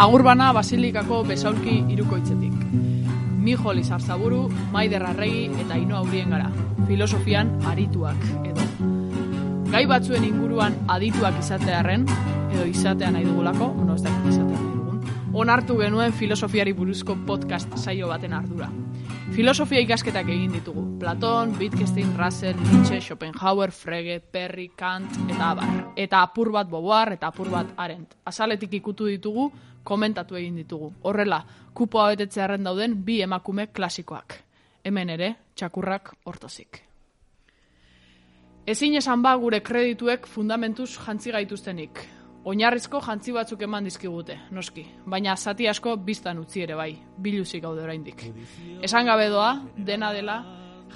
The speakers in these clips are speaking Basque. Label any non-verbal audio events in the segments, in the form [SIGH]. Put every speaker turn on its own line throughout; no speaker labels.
Agurbana Basilikako besaulki irukoitzetik. Mijoli Zarzaburu, Maider Arregi eta Ino Aurien gara. Filosofian arituak edo. Gai batzuen inguruan adituak izatearren, edo izatea nahi dugulako, no ez dakit izatea nahi dugun, onartu genuen filosofiari buruzko podcast saio baten ardura. Filosofia ikasketak egin ditugu. Platon, Wittgenstein, Russell, Nietzsche, Schopenhauer, Frege, Perry, Kant eta abar. Eta apur bat Boboar eta apur bat Arendt. Azaletik ikutu ditugu, komentatu egin ditugu. Horrela, kupoa betetzearen dauden bi emakume klasikoak. Hemen ere, txakurrak hortozik. Ezin esan ba gure kredituek fundamentuz jantzi gaituztenik. Oinarrizko jantzi batzuk eman dizkigute, noski, baina zati asko biztan utzi ere bai, biluzik gaude oraindik. Esan gabe doa, dena dela,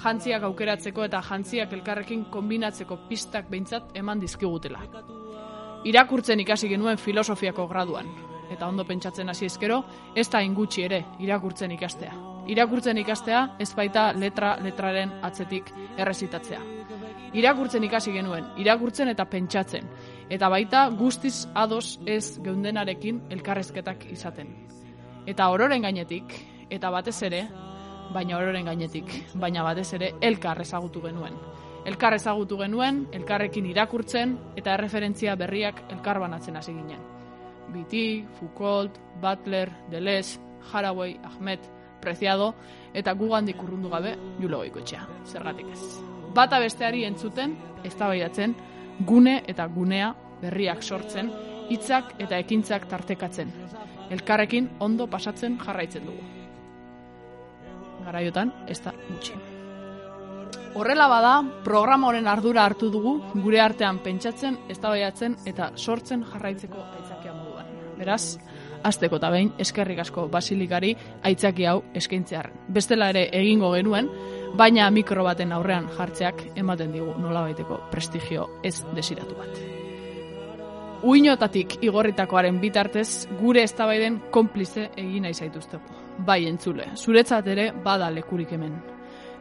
jantziak aukeratzeko eta jantziak elkarrekin kombinatzeko pistak behintzat eman dizkigutela. Irakurtzen ikasi genuen filosofiako graduan, eta ondo pentsatzen hasi ezkero, ez da ingutxi ere irakurtzen ikastea. Irakurtzen ikastea ez baita letra letraren atzetik errezitatzea. Irakurtzen ikasi genuen, irakurtzen eta pentsatzen, eta baita guztiz ados ez geundenarekin elkarrezketak izaten. Eta ororen gainetik, eta batez ere, baina ororen gainetik, baina batez ere elkar ezagutu genuen. Elkar ezagutu genuen, elkarrekin irakurtzen eta erreferentzia berriak elkar banatzen hasi ginen. Biti, Foucault, Butler, Deleuze, Haraway, Ahmed, Preciado eta gugandik urrundu gabe Julo Goikoetxea. Zergatik ez. Bata besteari entzuten, eztabaidatzen, gune eta gunea berriak sortzen, hitzak eta ekintzak tartekatzen. Elkarrekin ondo pasatzen jarraitzen dugu. Garaiotan, ez da gutxi. Horrela bada, programa honen ardura hartu dugu, gure artean pentsatzen, eztabaidatzen eta sortzen jarraitzeko. Beraz, azteko eta behin eskerrik asko basilikari aitzaki hau eskaintzearen. Bestela ere egingo genuen, baina mikro baten aurrean jartzeak ematen digu nolabaiteko prestigio ez desiratu bat. Uinotatik igorritakoaren bitartez gure eztabaiden konplize egin nahi zaituzteko. Bai entzule, zuretzat ere bada lekurik hemen.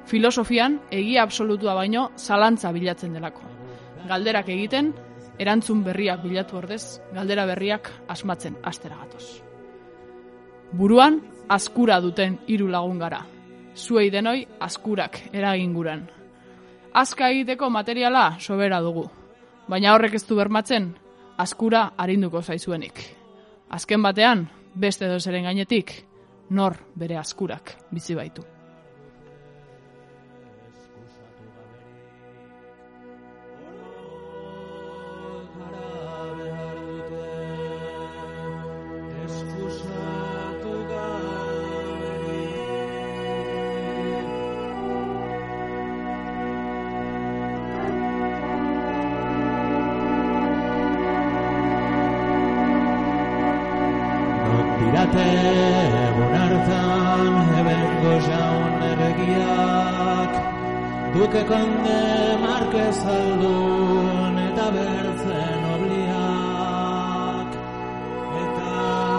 Filosofian egia absolutua baino zalantza bilatzen delako. Galderak egiten, erantzun berriak bilatu ordez, galdera berriak asmatzen astera gatoz. Buruan, askura duten hiru lagun gara. Zuei denoi askurak eraginguran. Azka egiteko materiala sobera dugu. Baina horrek ez du bermatzen, askura arinduko zaizuenik. Azken batean, beste dozeren gainetik, nor bere askurak bizi baitu.
Jaun erregiak Duke konde marquez aldun eta bertzen obliak Eta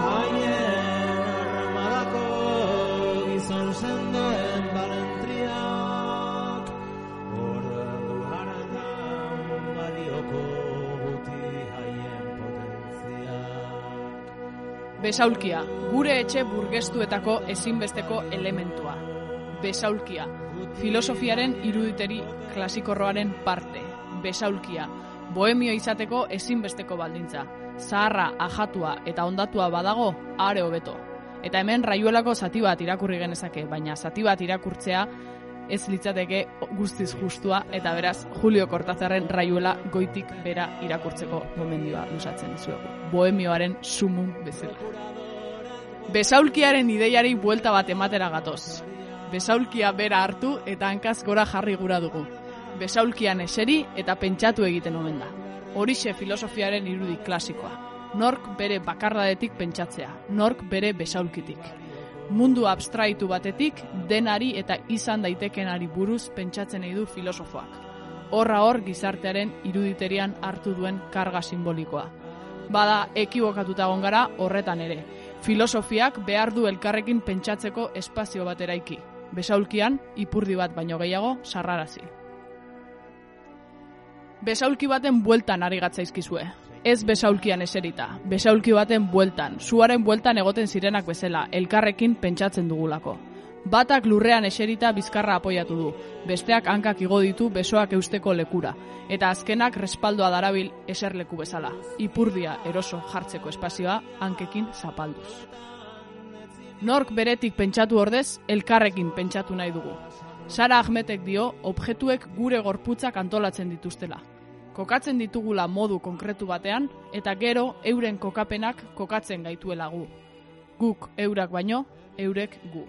haien armadako gizon sendoen balentriak. Ordu hartan balioko guti haien potentziak.
Besaulkia, gure etxe burgestuetako ezinbesteko elementua. Besaulkia, filosofiaren iruditeri klasikorroaren parte. Besaulkia, bohemio izateko ezinbesteko baldintza. Zaharra, ajatua eta ondatua badago, are hobeto. Eta hemen raiuelako zati bat irakurri genezake, baina zati bat irakurtzea ez litzateke guztiz justua eta beraz Julio Cortazarren raiuela goitik bera irakurtzeko gomendioa lusatzen dizuegu. Bohemioaren sumun bezala. Besaulkiaren ideiari buelta bat ematera gatoz. Besaulkia bera hartu eta hankaz gora jarri gura dugu. Besaulkian eseri eta pentsatu egiten omen da. Horixe filosofiaren irudi klasikoa. Nork bere bakardadetik pentsatzea, nork bere besaulkitik mundu abstraitu batetik denari eta izan daitekenari buruz pentsatzen nahi du filosofoak. Horra hor gizartearen iruditerian hartu duen karga simbolikoa. Bada ekibokatuta gara horretan ere. Filosofiak behar du elkarrekin pentsatzeko espazio bat eraiki. Besaulkian ipurdi bat baino gehiago sarrarazi. Besaulki baten bueltan ari gatzaizkizue. ez besaulkian eserita, besaulki baten bueltan, zuaren bueltan egoten zirenak bezala, elkarrekin pentsatzen dugulako. Batak lurrean eserita bizkarra apoiatu du, besteak hankak igo ditu besoak eusteko lekura, eta azkenak respaldoa darabil eserleku bezala, ipurdia eroso jartzeko espazioa hankekin zapalduz. Nork beretik pentsatu ordez, elkarrekin pentsatu nahi dugu. Sara Ahmetek dio, objektuek gure gorputzak antolatzen dituztela. Kokatzen ditugula modu konkretu batean, eta gero euren kokapenak kokatzen gaituela gu. Guk eurak baino, eurek gu.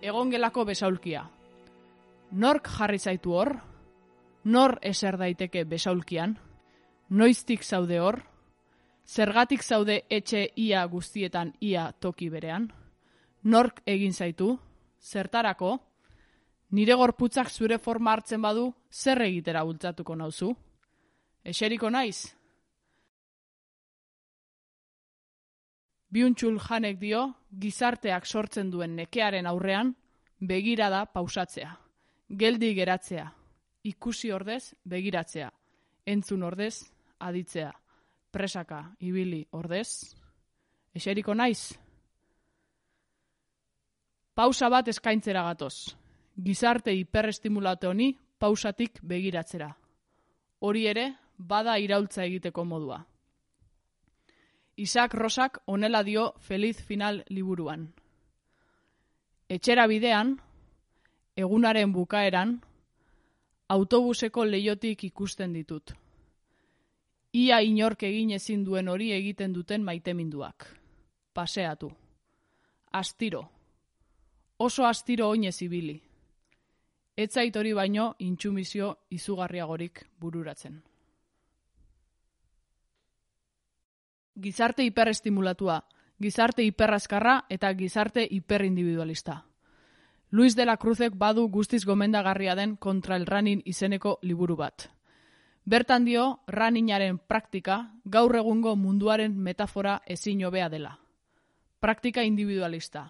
Egongelako besaulkia. Nork jarri zaitu hor? Nor eser daiteke besaulkian? Noiztik zaude hor? Zergatik zaude etxe ia guztietan ia toki berean? Nork egin zaitu? Zertarako? Nire gorputzak zure forma hartzen badu, zer egitera bultzatuko nauzu? Eseriko naiz? Biuntxul janek dio, gizarteak sortzen duen nekearen aurrean, begirada pausatzea, geldi geratzea, ikusi ordez begiratzea, entzun ordez aditzea, presaka ibili ordez, eseriko naiz? Pausa bat eskaintzera gatoz, gizarte hiperestimulate honi pausatik begiratzera. Hori ere, bada iraultza egiteko modua. Isaac Rosak onela dio Feliz Final liburuan. Etxera bidean, egunaren bukaeran, autobuseko leiotik ikusten ditut. Ia inork egin ezin duen hori egiten duten maiteminduak. Paseatu. Astiro. Oso astiro oinez ibili. Etzait hori baino intsumisio izugarriagorik bururatzen. Gizarte hiperestimulatua, gizarte hiperrazkarra eta gizarte hiperindividualista. Luis de la Cruzek badu guztiz gomendagarria den kontra el ranin izeneko liburu bat. Bertan dio, raninaren praktika gaur egungo munduaren metafora ezin hobea dela. Praktika individualista,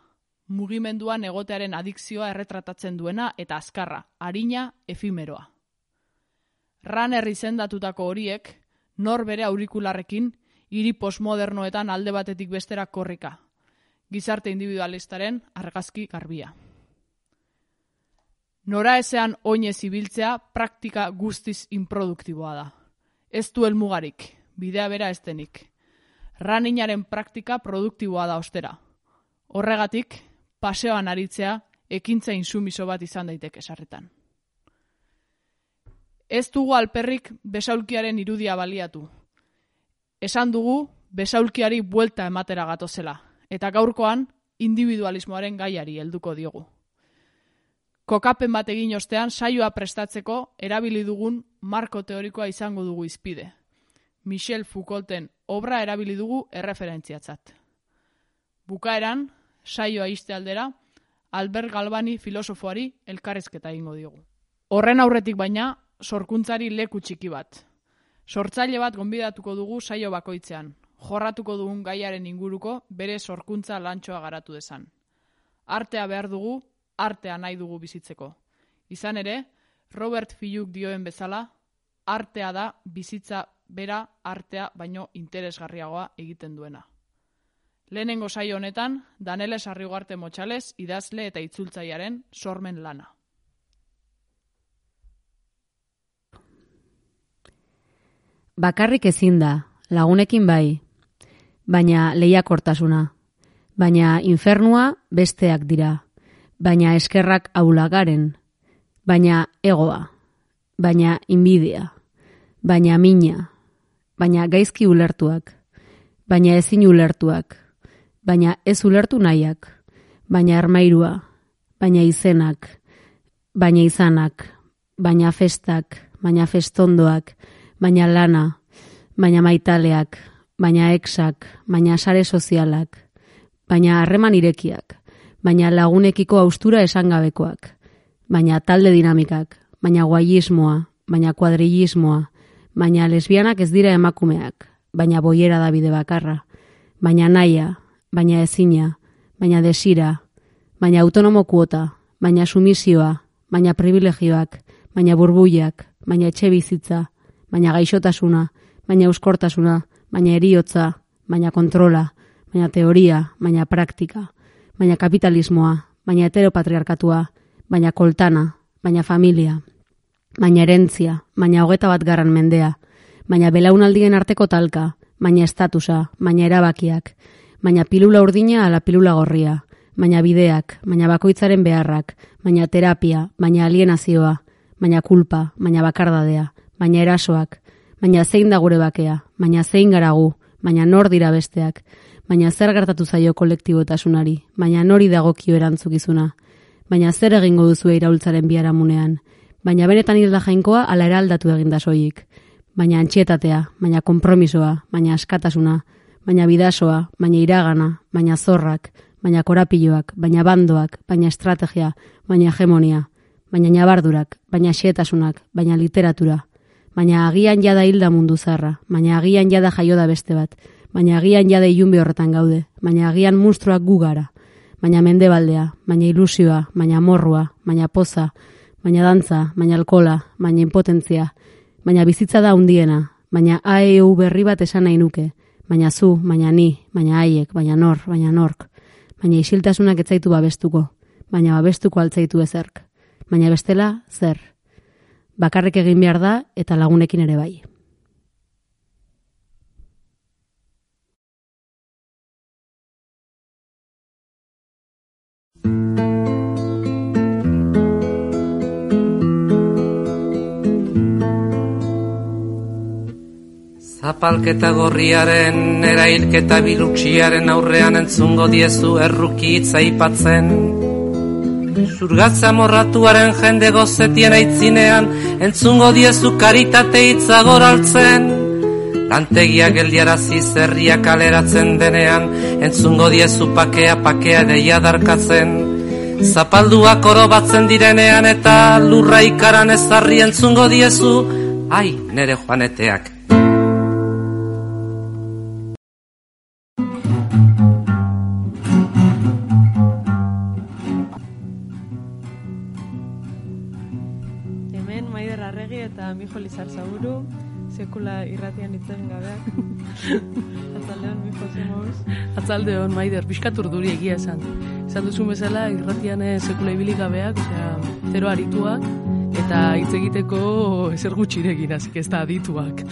mugimenduan egotearen adikzioa erretratatzen duena eta azkarra, harina, efimeroa. Runner izendatutako horiek, nor bere aurikularrekin, hiri postmodernoetan alde batetik bestera korrika. Gizarte individualistaren argazki garbia. Nora ezean oinez ibiltzea praktika guztiz improduktiboa da. Ez du helmugarik, bidea bera ez denik. Raninaren praktika produktiboa da ostera. Horregatik, paseoan aritzea ekintza insumiso bat izan daiteke sarretan. Ez dugu alperrik besaulkiaren irudia baliatu. Esan dugu besaulkiari buelta ematera gatozela, eta gaurkoan individualismoaren gaiari helduko diogu. Kokapen bat egin ostean saioa prestatzeko erabili dugun marko teorikoa izango dugu izpide. Michel Foucaulten obra erabili dugu erreferentziatzat. Bukaeran, saioa iste aldera, Albert Galbani filosofoari elkarrezketa egingo diogu. Horren aurretik baina, sorkuntzari leku txiki bat. Sortzaile bat gonbidatuko dugu saio bakoitzean, jorratuko dugun gaiaren inguruko bere sorkuntza lantxoa garatu desan. Artea behar dugu, artea nahi dugu bizitzeko. Izan ere, Robert Filuk dioen bezala, artea da bizitza bera artea baino interesgarriagoa egiten duena. Lehenengo saio honetan, Danele Sarrigarte Motxales idazle eta itzultzaiaren sormen lana.
Bakarrik ezin da, lagunekin bai, baina lehiakortasuna, baina infernua besteak dira, baina eskerrak aulagaren, baina egoa, baina inbidia, baina mina, baina gaizki ulertuak, baina ezin ulertuak, baina ez ulertu nahiak, baina armairua, baina izenak, baina izanak, baina festak, baina festondoak, baina lana, baina maitaleak, baina exak, baina sare sozialak, baina harreman irekiak, baina lagunekiko austura esangabekoak, baina talde dinamikak, baina guaiismoa, baina kuadrillismoa, baina lesbianak ez dira emakumeak, baina boiera da bide bakarra, baina naia, baina ezina, baina desira, baina autonomo kuota, baina sumisioa, baina privilegioak, baina burbuiak, baina etxe bizitza, baina gaixotasuna, baina euskortasuna, baina eriotza, baina kontrola, baina teoria, baina praktika, baina kapitalismoa, baina heteropatriarkatua, baina koltana, baina familia, baina erentzia, baina hogeta bat garran mendea, baina belaunaldien arteko talka, baina estatusa, baina erabakiak, baina pilula urdina ala pilula gorria, baina bideak, baina bakoitzaren beharrak, baina terapia, baina alienazioa, baina kulpa, baina bakardadea, baina erasoak, baina zein da gure bakea, baina zein garagu, baina nor dira besteak, baina zer gertatu zaio kolektibotasunari, baina nori dagokio erantzukizuna, baina zer egingo duzu iraultzaren biaramunean, baina benetan hilda jainkoa ala eraldatu eginda soilik, baina antxietatea, baina konpromisoa, baina askatasuna, baina bidasoa, baina iragana, baina zorrak, baina korapiloak, baina bandoak, baina estrategia, baina hegemonia, baina nabardurak, baina xietasunak, baina literatura, baina agian jada hilda mundu zarra, baina agian jada jaio da beste bat, baina agian jada ilunbi horretan gaude, baina agian monstruak gu gara, baina mendebaldea, baina ilusioa, baina morrua, baina poza, baina dantza, baina alkola, baina impotentzia, baina bizitza da undiena, baina AEU berri bat esan nahi nuke, baina zu, baina ni, baina haiek, baina nor, baina nork, baina isiltasunak etzaitu babestuko, baina babestuko altzaitu ezerk, baina bestela, zer, bakarrik egin behar da eta lagunekin ere bai.
Zapalketa gorriaren, erailketa bilutsiaren aurrean entzungo diezu erruki itzaipatzen. Zurgatza morratuaren jende gozetien aitzinean, entzungo diezu karitate itzagoraltzen. Lantegia geldiarazi zerria kaleratzen denean, entzungo diezu pakea pakea deia darkatzen. Zapalduak oro batzen direnean eta lurra ikaran ezarri entzungo diezu, ai, nere joaneteak.
Arregi eta Mijo Lizar Zaburu, sekula irratian itzen gabeak. [LAUGHS] Atzaldeon, Mijo, zemoz.
Atzalde hon, maider, pixkatur duri egia esan. Esan duzu bezala, irratian eh, sekula ibili gabeak, osea, zero arituak, eta hitz egiteko ezer gutxirekin, hasik ez da adituak.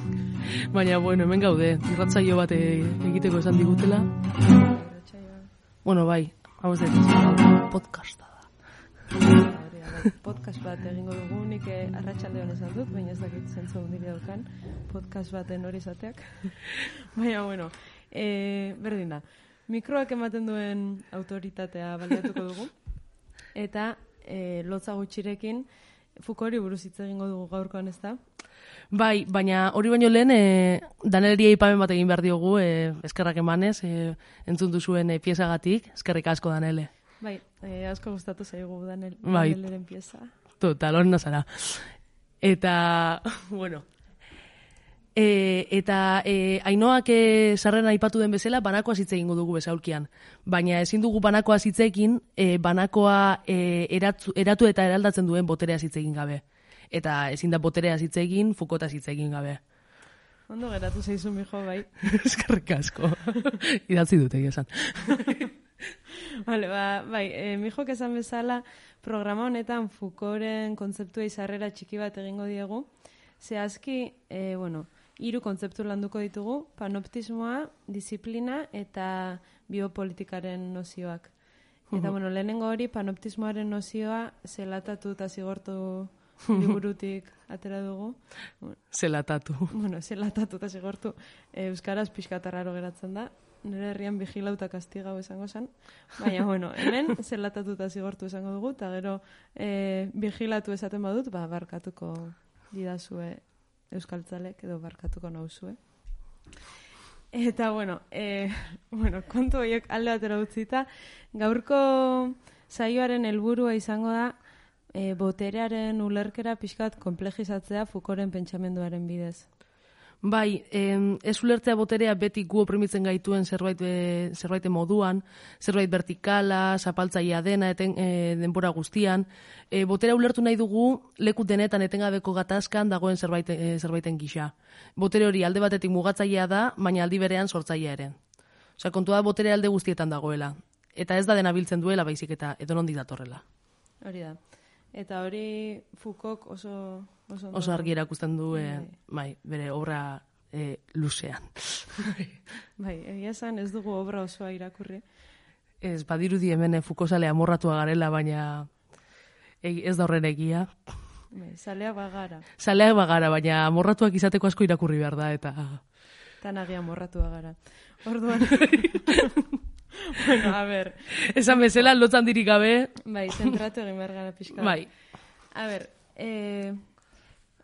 [LAUGHS] Baina, bueno, hemen gaude, irratzaio bat eh, egiteko esan digutela. Bueno, bai, hau ez podcasta da.
Podcast bat egingo dugu, nik eh, arratsaldean esan dut, baina ez dakit zentzu handiri daukan podcast baten hori izateak. [LAUGHS] baina, bueno, e, berdin da. Mikroak ematen duen autoritatea baliatuko dugu. Eta e, lotza gutxirekin Fukori buruz hitz egingo dugu gaurkoan ez da?
Bai, baina hori baino lehen, e, Daneleri aipamen bat egin behar diogu, e, eskerrak emanez, e, entzun duzuen e, piezagatik, eskerrik asko Danele.
Bai, e, asko gustatu zaigu Danel,
Bai.
Daneleren pieza.
Total, hori nazara. Eta, bueno, e, eta e, ainoak e, sarren aipatu den bezala, banakoa hitz egingo dugu bezaulkian. Baina ezin dugu banakoa hitzekin, e, banakoa e, eratu, eratu eta eraldatzen duen boterea hitz egin gabe. Eta ezin da boterea hitz egin, fukota hitz egin gabe.
Ondo geratu zaizu, mijo, bai. [LAUGHS]
Eskerrik asko. Idatzi dute, egia esan. [LAUGHS]
Vale, ba, bai, e, mijok esan bezala, programa honetan Foucaulten kontzeptua izarrera txiki bat egingo diegu. Zehazki, e, bueno, hiru kontzeptu landuko ditugu, panoptismoa, disiplina eta biopolitikaren nozioak. Eta, bueno, lehenengo hori, panoptismoaren nozioa zelatatu eta zigortu liburutik atera dugu.
Zelatatu.
bueno, zelatatu eta zigortu e, Euskaraz pixkatarraro geratzen da. Nire herrian vigilauta kastigau esango zen. Baina, bueno, hemen zelatatu eta zigortu esango dugu, eta gero e, vigilatu esaten badut, ba, barkatuko didazue euskaltzalek edo barkatuko nauzue. Eta, bueno, e, bueno, kontu horiek alde batera utzita, gaurko saioaren helburua izango da e, boterearen ulerkera pixkat komplejizatzea Foucaulten pentsamenduaren bidez.
Bai, em, ez ulertzea boterea beti gu oprimitzen gaituen zerbait, e, zerbait moduan, zerbait vertikala, zapaltzaia dena, eten, e, denbora guztian. E, boterea ulertu nahi dugu leku denetan etengabeko gatazkan dagoen zerbait, e, zerbaiten gisa. Botere hori alde batetik mugatzailea da, baina aldi berean sortzailea ere. Osea, kontua da botere alde guztietan dagoela. Eta ez da dena biltzen duela baizik eta edo nondi datorrela.
Hori da. Eta hori Foucault oso... Oso, ondo-
Oso argi erakusten du, e,
Bai.
bai, bere obra e, luzean.
Bai, egia esan ez dugu obra osoa irakurri.
Ez, badirudi hemen fukosale amorratua garela, baina ez da horren egia.
Bai, zalea bagara.
Zaleak bagara, baina amorratuak izateko asko irakurri behar da, eta...
Tan agia morratua gara. Orduan... [LAUGHS] bueno, a ber,
Esan bezala, lotzan dirik gabe,
bai, zentratu egin behar gara pixka.
bai.
A ber, e,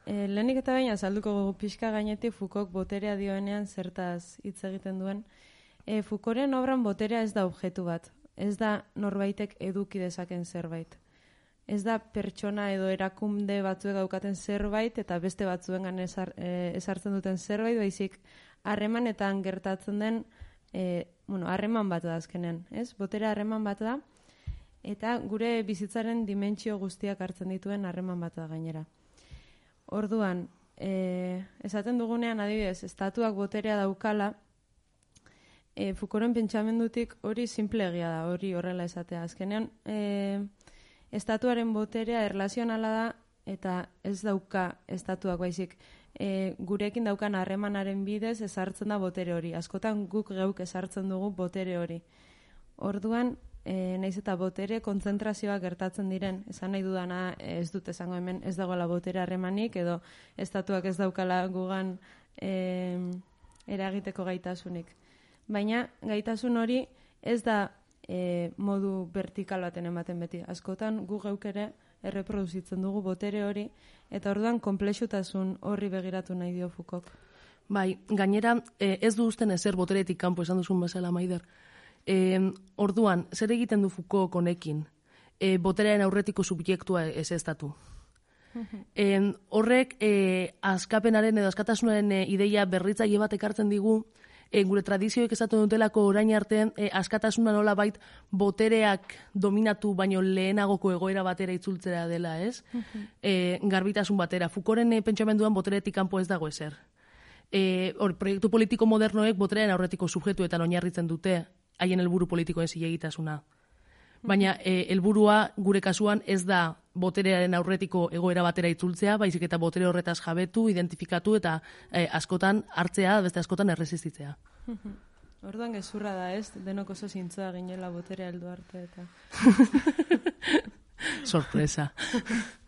e, lehenik eta baina azalduko gogu pixka gainetik Foucault boterea dioenean zertaz hitz egiten duen. E, Foucaulten obran boterea ez da objektu bat. Ez da norbaitek eduki dezaken zerbait. Ez da pertsona edo erakunde batzuek daukaten zerbait eta beste batzuengan ezar, e, ezartzen duten zerbait, baizik harremanetan gertatzen den e, bueno, harreman bat da azkenean, ez? Boterea harreman bat da, eta gure bizitzaren dimentsio guztiak hartzen dituen harreman bat da gainera. Orduan, e, esaten dugunean adibidez, estatuak boterea daukala, e, Foucaulten pentsamendutik hori simple egia da, hori horrela esatea. Azkenean, e, estatuaren boterea erlazionala da, eta ez dauka estatuak baizik. E, gurekin daukan harremanaren bidez ezartzen da botere hori. Askotan guk geuk ezartzen dugu botere hori. Orduan, e, naiz eta botere kontzentrazioa gertatzen diren, esan nahi dudana ez dut esango hemen ez dagoela botere harremanik edo estatuak ez daukala gugan e, eragiteko gaitasunik. Baina gaitasun hori ez da e, modu vertikal baten ematen beti. Askotan gu geuk ere erreproduzitzen dugu botere hori eta orduan konplexutasun horri begiratu nahi dio Foucault.
Bai, gainera, eh, ez du usten ezer boteretik kanpo esan duzun bezala, Maider. E, orduan, zer egiten du Foucault konekin? E, boterearen aurretiko subjektua ez ez datu. E, horrek, e, askapenaren edo askatasunaren e, ideia berritzaile bat ekartzen digu, e, gure tradizioek esaten dutelako orain arte, e, askatasuna nola bait botereak dominatu baino lehenagoko egoera batera itzultzera dela, ez? e, garbitasun batera. Foucaulten e, pentsamenduan boteretik kanpo ez dago ezer. E, hor, proiektu politiko modernoek boterean aurretiko subjektuetan oinarritzen dute haien helburu politikoen zilegitasuna. Baina e, helburua gure kasuan ez da boterearen aurretiko egoera batera itzultzea, baizik eta botere horretaz jabetu, identifikatu eta e, askotan hartzea, beste askotan erresistitzea.
Orduan gezurra da ez, denok oso zintzoa ginela boterea heldu arte eta... [LAUGHS]
Sorpresa. [LAUGHS]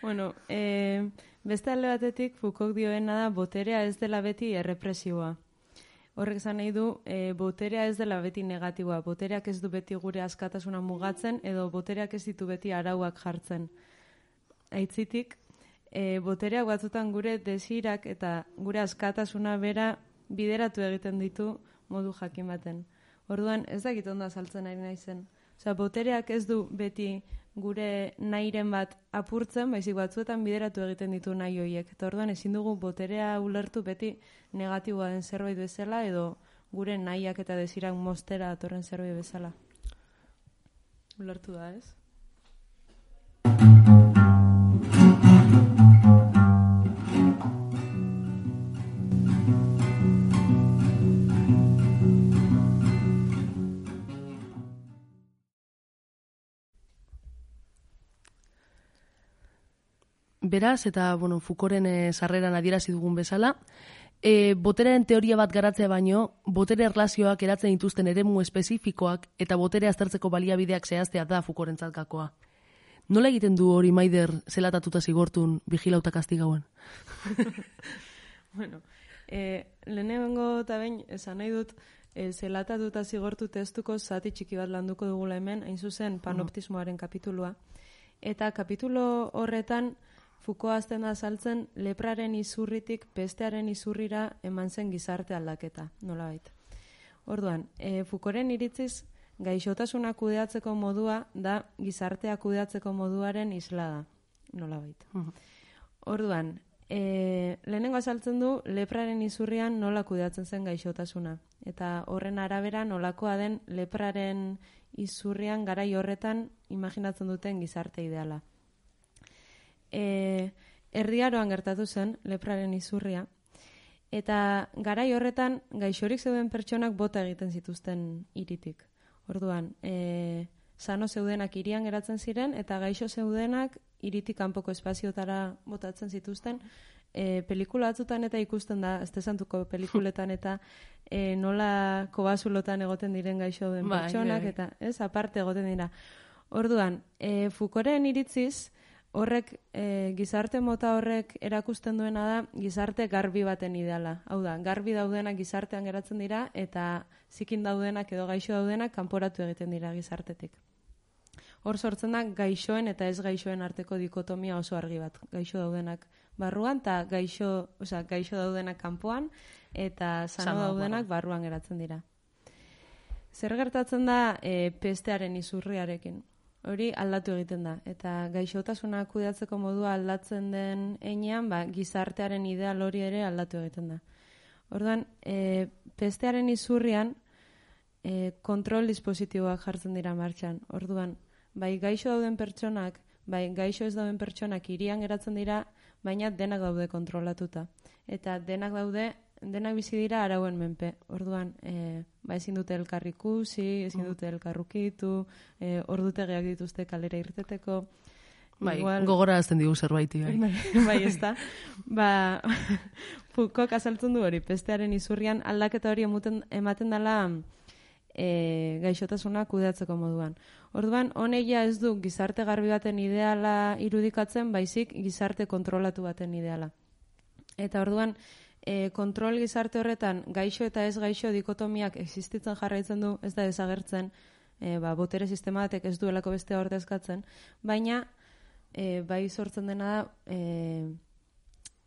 Bueno, e, beste alde batetik Foucault dioena da boterea ez dela beti errepresiboa. Horrek esan nahi du, e, boterea ez dela beti negatiboa. Botereak ez du beti gure askatasuna mugatzen edo botereak ez ditu beti arauak jartzen. Aitzitik, e, botereak batzutan gure desirak eta gure askatasuna bera bideratu egiten ditu modu jakin baten. Orduan, ez dakit ondo azaltzen ari naizen. Osea, botereak ez du beti gure nahiren bat apurtzen, baizik batzuetan bideratu egiten ditu nahi hoiek. Eta orduan ezin dugu boterea ulertu beti negatiboa den zerbait bezala edo gure nahiak eta desirak mostera atorren zerbait bezala. Ulertu da, ez?
Beraz, eta bueno, Foucaulten e, sarreran adierazi dugun bezala, e, botereen teoria bat garatzea baino, botere erlazioak eratzen dituzten eremu espezifikoak eta botere aztertzeko baliabideak zehaztea da Foucaulten gakoa. Nola egiten du hori maider zelatatuta zigortun vigilauta kastigauen? [LAUGHS]
Bueno, e, lehenengo eta behin esan nahi dut e, zelatatuta zigortu testuko zati txiki bat landuko dugula hemen, hain zuzen panoptismoaren kapitulua. Eta kapitulo horretan Foucault azten da saltzen lepraren izurritik bestearen izurrira eman zen gizarte aldaketa, nolabait. Orduan, e, Foucaulten iritziz gaixotasuna kudeatzeko modua da gizartea kudeatzeko moduaren islada, nolabait. Orduan, E, lehenengo azaltzen du lepraren izurrian nola kudeatzen zen gaixotasuna. Eta horren arabera nolakoa den lepraren izurrian garai horretan imaginatzen duten gizarte ideala. E, erdiaroan gertatu zen lepraren izurria. Eta garai horretan gaixorik zeuden pertsonak bota egiten zituzten iritik. Orduan, e, sano zeudenak irian geratzen ziren eta gaixo zeudenak iritik kanpoko espaziotara botatzen zituzten. E, pelikula batzutan eta ikusten da, desantuko pelikuletan eta e, nola kobazulotan egoten diren gaixo den
Bai,
pertsonak
bai.
eta ez aparte egoten dira. Orduan, e, Foucaulten iritziz, horrek e, gizarte mota horrek erakusten duena da gizarte garbi baten ideala. Hau da, garbi daudenak gizartean geratzen dira eta zikin daudenak edo gaixo daudenak kanporatu egiten dira gizartetik. Hor sortzen da gaixoen eta ez gaixoen arteko dikotomia oso argi bat. Gaixo daudenak barruan eta gaixo, osea, gaixo daudenak kanpoan eta sano daudenak barruan geratzen dira. Zer gertatzen da e, pestearen izurriarekin? Hori aldatu egiten da. Eta gaixotasuna kudeatzeko modua aldatzen den einean, ba, gizartearen ideal hori ere aldatu egiten da. Orduan, e, pestearen izurrian e, kontrol dispositiboak jartzen dira martxan. Orduan, bai gaixo dauden pertsonak, bai gaixo ez dauden pertsonak irian geratzen dira, baina denak daude kontrolatuta. Eta denak daude, denak bizi dira arauen menpe. Orduan, e, ba ezin dute elkar ikusi, ezin dute elkarrukitu, e, ordutegiak dituzte kalera irteteko.
Bai,
Igual-
gogora azten digu zerbaiti, bai.
Bai, [LAUGHS] bai, ez da. [LAUGHS] Ba, [LAUGHS] Foucault azaltzen du hori, pestearen izurrian aldaketa hori emuten, ematen dela e, gaixotasuna kudeatzeko moduan. Orduan, honeia ez du gizarte garbi baten ideala irudikatzen, baizik gizarte kontrolatu baten ideala. Eta orduan, e, kontrol gizarte horretan gaixo eta ez gaixo dikotomiak existitzen jarraitzen du, ez da desagertzen, e, ba, botere sistema batek ez duelako beste ordezkatzen, baina e, bai sortzen dena da, e,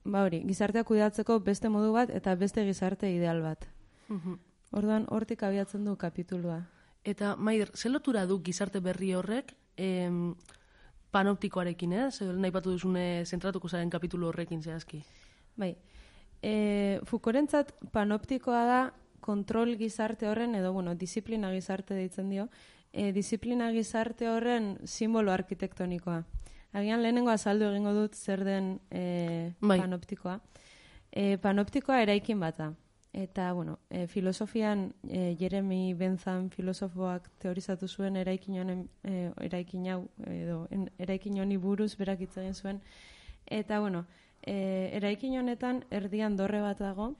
ba hori, gizartea kudeatzeko beste modu bat eta beste gizarte ideal bat.
Mhm.
Orduan, hortik abiatzen du kapitulua.
Eta, Maider, ze lotura du gizarte berri horrek em, panoptikoarekin, ez? Eh? Nahi batu duzune zentratuko zaren kapitulu horrekin zehazki.
Bai, e, Foucaultentzat panoptikoa da kontrol gizarte horren, edo, bueno, disiplina gizarte deitzen dio, e, disiplina gizarte horren simbolo arkitektonikoa. Agian lehenengo azaldu egingo dut zer den e,
Bai.
panoptikoa. E, panoptikoa eraikin bata. Eta, bueno, e, filosofian e, Jeremy Bentham filosofoak teorizatu zuen eraikin honen, e, eraikin hau, edo en, eraikin honi buruz berak hitz egin zuen. Eta, bueno, e, eraikin honetan erdian dorre bat dago,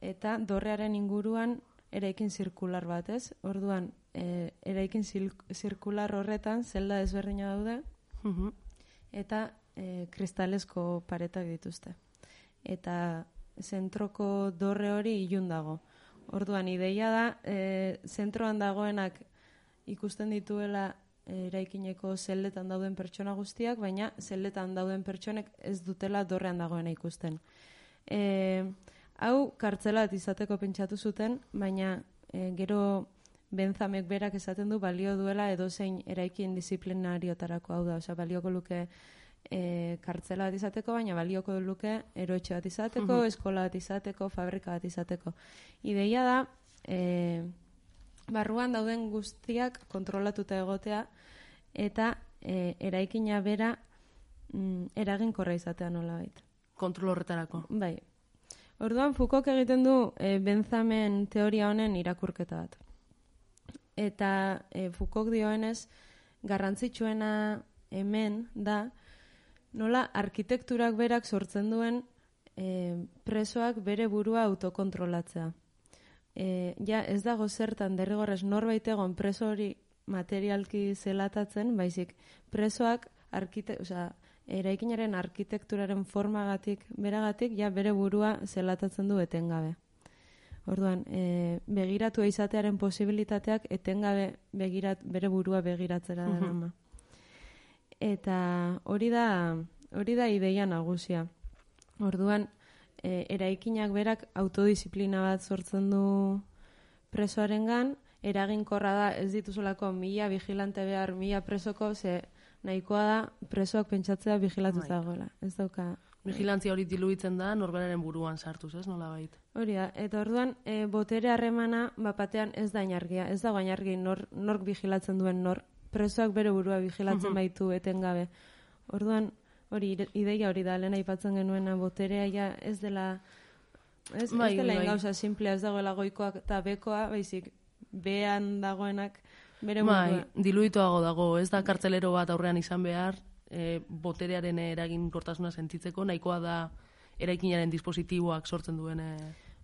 eta dorrearen inguruan eraikin zirkular bat, ez? Orduan, e, eraikin zirkular horretan zelda ezberdina daude, eta e, kristalesko paretak dituzte. Eta zentroko dorre hori ilun dago. Orduan, ideia da, e, zentroan dagoenak ikusten dituela eraikineko zelletan dauden pertsona guztiak, baina zelletan dauden pertsonek ez dutela dorrean dagoena ikusten. E, hau kartzela bat izateko pentsatu zuten, baina e, gero benzamek berak esaten du balio duela edozein eraikin disiplinariotarako hau da, osea balioko luke e, kartzela bat izateko, baina balioko luke eroetxe bat izateko, eskola bat izateko, fabrika bat izateko. Ideia da, e, barruan dauden guztiak kontrolatuta egotea eta e, eraikina bera mm, eraginkorra izatea nolabait.
Kontrol horretarako.
Bai. Orduan Foucault egiten du e, Benzamen teoria honen irakurketa bat. Eta e, Foucault dioenez garrantzitsuena hemen da nola arkitekturak berak sortzen duen e, presoak bere burua autokontrolatzea. E, ja, ez dago zertan derrigorrez norbait egon preso hori materialki zelatatzen, baizik presoak arkite, osea, eraikinaren arkitekturaren formagatik, beragatik, ja bere burua zelatatzen du etengabe. Orduan, e, begiratu izatearen posibilitateak etengabe begirat, bere burua begiratzera darama. Eta hori da, hori da ideia nagusia. Orduan, e, eraikinak berak autodisiplina bat sortzen du presoarengan, eraginkorra da ez dituzulako mila vigilante behar, mila presoko, ze nahikoa da presoak pentsatzea vigilatuta
Bai.
dagoela. Ez dauka
Vigilantzia hori diluitzen da norberaren buruan sartuz, ez nola bait.
Hori da, eta orduan, e, botere harremana, bapatean ez da inargia, ez da inargi nor, nork vigilatzen duen nor, presoak bere burua vigilatzen baitu etengabe. Orduan, hori ideia hori da, lehen aipatzen genuena boterea ja ez dela ez,
Bai,
ez dela
bai, bai.
gauza simplea, ez dagoela goikoak eta bekoa, baizik behan dagoenak bere
Bai,
burua.
diluituago dago, ez da kartzelero bat aurrean izan behar, e, boterearen eragin kortasuna sentitzeko, nahikoa da eraikinaren dispositiboak sortzen duen e,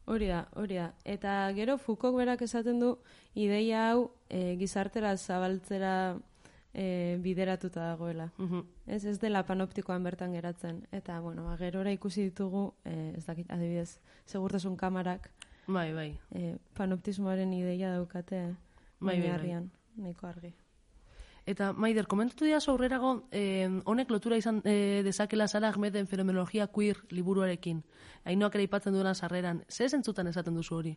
Hori da, hori da. Eta gero Foucault berak esaten du ideia hau e, gizartera zabaltzera e, bideratuta dagoela.
mhm.
Ez, ez dela panoptikoan bertan geratzen. Eta, bueno, ba, gerora ikusi ditugu, e, ez dakit, adibidez, segurtasun kamarak
Bai, bai.
e, panoptismoaren ideia daukate
Bai, bai, bai.
nahiko argi.
Eta, Maider, komentatu dira aurrerago, eh, honek lotura izan eh, dezakela Sara Ahmeden fenomenologia queer liburuarekin. Ainoak ere aipatzen duena sarreran. Ze zentzutan esaten duzu hori?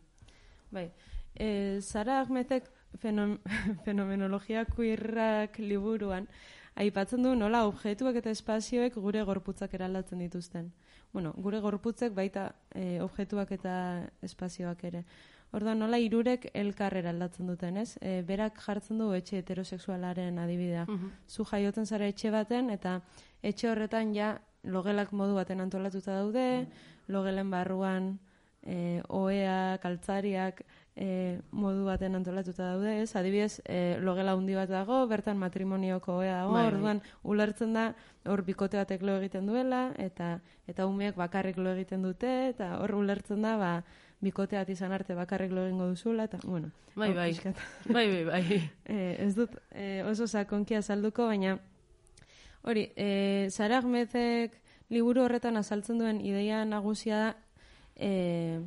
Bai, e, Sara Ahmetek fenom, [LAUGHS] fenomenologia queerrak liburuan aipatzen du nola objektuak eta espazioek gure gorputzak eraldatzen dituzten. Bueno, gure gorputzek baita e, objektuak eta espazioak ere. Orduan nola irurek elkar eraldatzen duten, ez? E, berak jartzen du etxe heterosexualaren adibidea. Zu jaiotzen zara etxe baten eta etxe horretan ja logelak modu baten antolatuta daude, logelen barruan e, oeak, altzariak e, modu baten antolatuta daude, ez? Adibidez, e, logela handi bat dago, bertan matrimonioko oea dago,
Bai, bai.
orduan ulertzen da hor bikote batek lo egiten duela eta eta umeek bakarrik lo egiten dute eta hor ulertzen da ba bikote bat izan arte bakarrik lo egingo duzula eta bueno,
Bai, bai.
pixkat. [LAUGHS]
bai, bai, bai. [LAUGHS]
Eh, ez dut eh, oso sakonki azalduko, baina hori, eh, Sara Ahmedek liburu horretan azaltzen duen ideia nagusia da eh,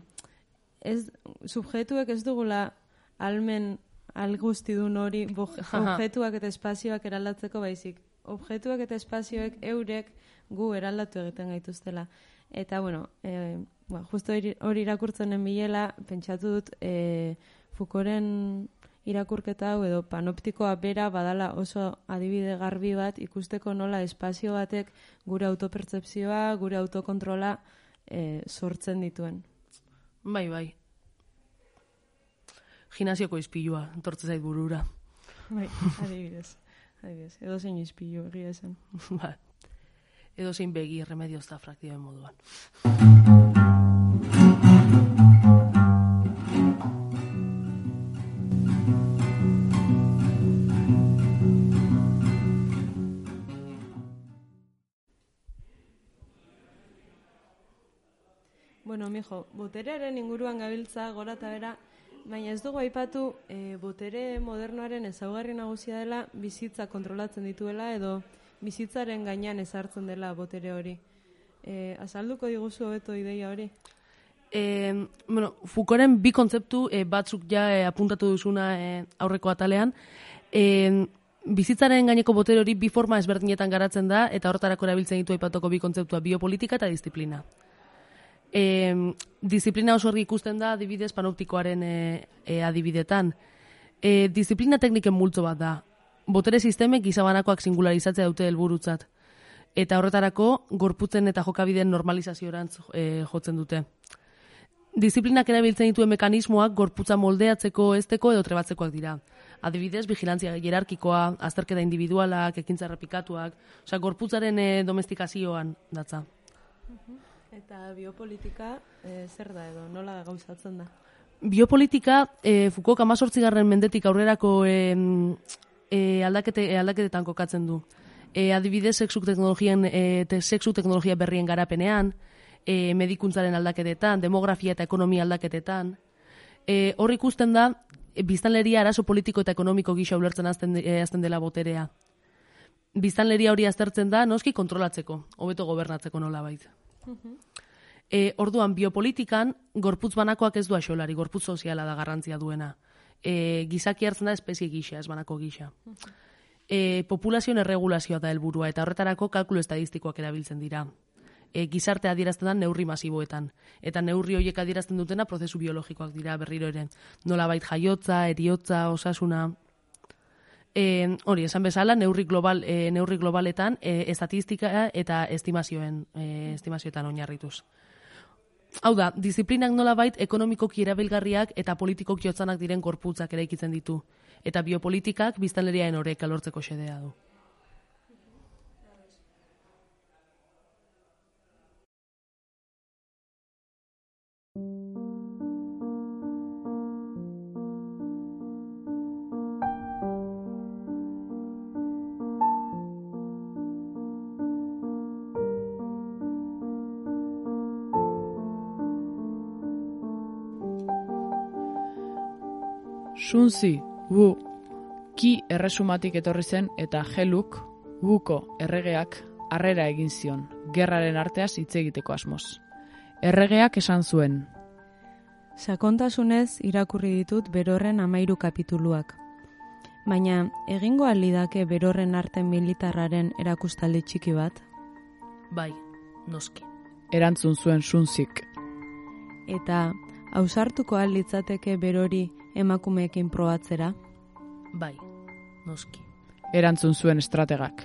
ez, subjetuek ez dugula almen algustidun hori bo- objektuak eta espazioak eraldatzeko baizik. Objektuak eta espazioek eurek gu eraldatu egiten gaituztela. Eta, bueno, e, ba, justo hori hori irakurtzenen bilela, pentsatu dut, e, Foucaulten irakurketa hau edo panoptikoa bera badala oso adibide garbi bat ikusteko nola espazio batek gure autopertzepzioa, gure autokontrola e, sortzen dituen.
Bai, bai. Gimnasioko izpilua, entortze zait burura.
Bai, adibidez. Adibidez, edo zein izpilu egia esan. [LAUGHS]
Ba. Edo zein begi remedios da fraktioen moduan.
Bueno, mijo, boterearen inguruan gabiltza gora eta bera, baina ez dugu aipatu e, botere modernoaren ezaugarri nagusia dela bizitza kontrolatzen dituela edo bizitzaren gainean ezartzen dela botere hori. E, azalduko diguzu hobeto ideia hori?
E, bueno, Foucaulten bi kontzeptu e, batzuk ja e, apuntatu duzuna e, aurreko atalean. E, bizitzaren gaineko botere hori bi forma ezberdinetan garatzen da, eta horretarako erabiltzen ditu aipatuko bi kontzeptua biopolitika eta disiplina. E, disiplina oso argi ikusten da adibidez panoptikoaren e, e, adibidetan. E, disiplina tekniken multzo bat da. Botere sistemek gizabanakoak singularizatzea dute helburutzat. Eta horretarako gorputzen eta jokabideen normalizaziorantz e, jotzen dute. Disiplinak erabiltzen dituen mekanismoak gorputza moldeatzeko, esteko edo trebatzekoak dira. Adibidez, vigilantzia hierarkikoa, azterketa individualak, ekintza errepikatuak, osea, gorputzaren e, domestikazioan datza.
Eta biopolitika e, zer da edo, nola gauzatzen da?
Biopolitika, e, Foucault amazortzigarren mendetik aurrerako e, e, aldakete, e, aldaketetan kokatzen du. E, adibidez, sexu teknologien, e, te, sexu teknologia berrien garapenean, e, medikuntzaren aldaketetan, demografia eta ekonomia aldaketetan. E, hor ikusten da, e, biztanleria arazo politiko eta ekonomiko gisa ulertzen azten, e, azten dela boterea. Biztanleria hori aztertzen da, noski kontrolatzeko, hobeto gobernatzeko nola E, orduan, biopolitikan, gorputz banakoak ez du axolari, gorputz soziala da garrantzia duena. E, gizaki hartzen da espezie gisa, ez banako gisa. E, populazioen erregulazioa da helburua eta horretarako kalkulu estadistikoak erabiltzen dira. E, gizarte adierazten da neurri masiboetan. Eta neurri horiek adierazten dutena prozesu biologikoak dira berriro ere. Nolabait jaiotza, eriotza, osasuna... E, hori, esan bezala, neurri, global, e, neurri globaletan, e, estatistika eta estimazioen, e, estimazioetan oinarrituz. Hau da, disiplinak nolabait ekonomikoki erabilgarriak eta politikok jotzanak diren gorputzak eraikitzen ditu. Eta biopolitikak biztanleriaen horrek alortzeko xedea du.
Sunzi, wu, ki erresumatik etorri zen eta geluk, wuko erregeak, harrera egin zion, gerraren arteaz hitz egiteko asmoz. Erregeak esan zuen,
Sakontasunez irakurri ditut berorren amairu kapituluak. Baina, egingo alidake berorren arte militarraren erakustaldi txiki bat?
Bai, noski.
erantzun zuen sunzik.
Eta, ausartuko litzateke berori emakumeekin probatzera?
Bai, noski.
erantzun zuen estrategak.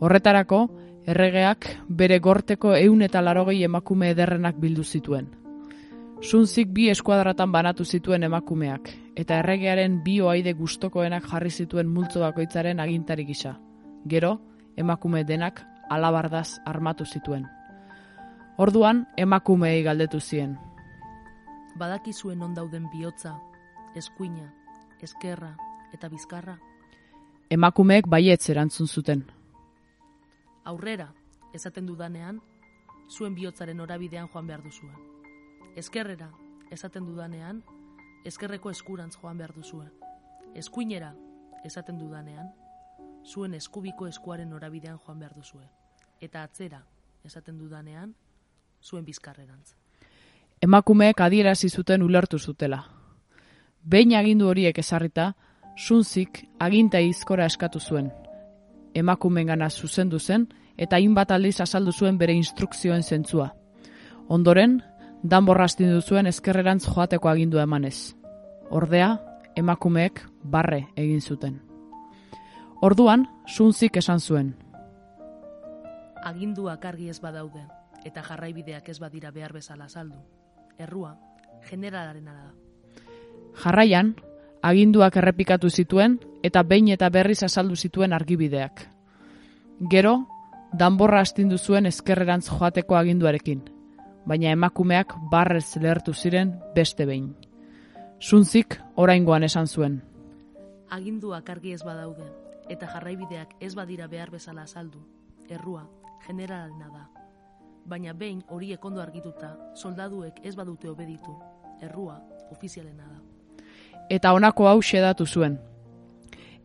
Horretarako, erregeak bere gorteko eun eta larogei emakume ederrenak bildu zituen. Sunzik bi eskuadratan banatu zituen emakumeak, eta erregearen bi oaide gustokoenak jarri zituen multzo bakoitzaren agintari gisa. Gero, emakume denak alabardaz armatu zituen. Orduan, emakumeei galdetu zien.
Badakizuen on dauden bihotza, eskuina, eskerra eta bizkarra.
Emakumeek baietz erantzun zuten.
Aurrera, esaten dudanean, zuen bihotzaren orabidean joan behar duzue. Eskerrera, esaten dudanean, eskerreko eskurantz joan behar duzue. Eskuinera, esaten dudanean, zuen eskubiko eskuaren orabidean joan behar duzue. Eta atzera, esaten dudanean, zuen bizkarrerantz.
Emakumeek adierazi zuten ulertu zutela. Behin agindu horiek ezarrita, Sunzik aginta izkora eskatu zuen. Emakumengana zuzendu zen eta hainbat aldiz azaldu zuen bere instrukzioen zentzua. Ondoren, danborra astindu zuen ezkerrerantz joateko agindua emanez. Ordea, emakumeek barre egin zuten. Orduan, Sunzik esan zuen.
Aginduak argi ez badaude, eta jarraibideak ez badira behar bezala saldu. Errua, generalaren da.
Jarraian, aginduak errepikatu zituen eta behin eta berriz azaldu zituen argibideak. Gero, danborra astindu zuen ezkerrerantz joateko aginduarekin, baina emakumeak barrez lehertu ziren beste behin. Sunzik oraingoan esan zuen.
Aginduak argi ez badaude, eta jarraibideak ez badira behar bezala azaldu. Errua, generalena da. Baina behin horiek ondo argituta, soldaduek ez badute obeditu. Errua, ofizialena da.
Eta honako hau xedatu zuen.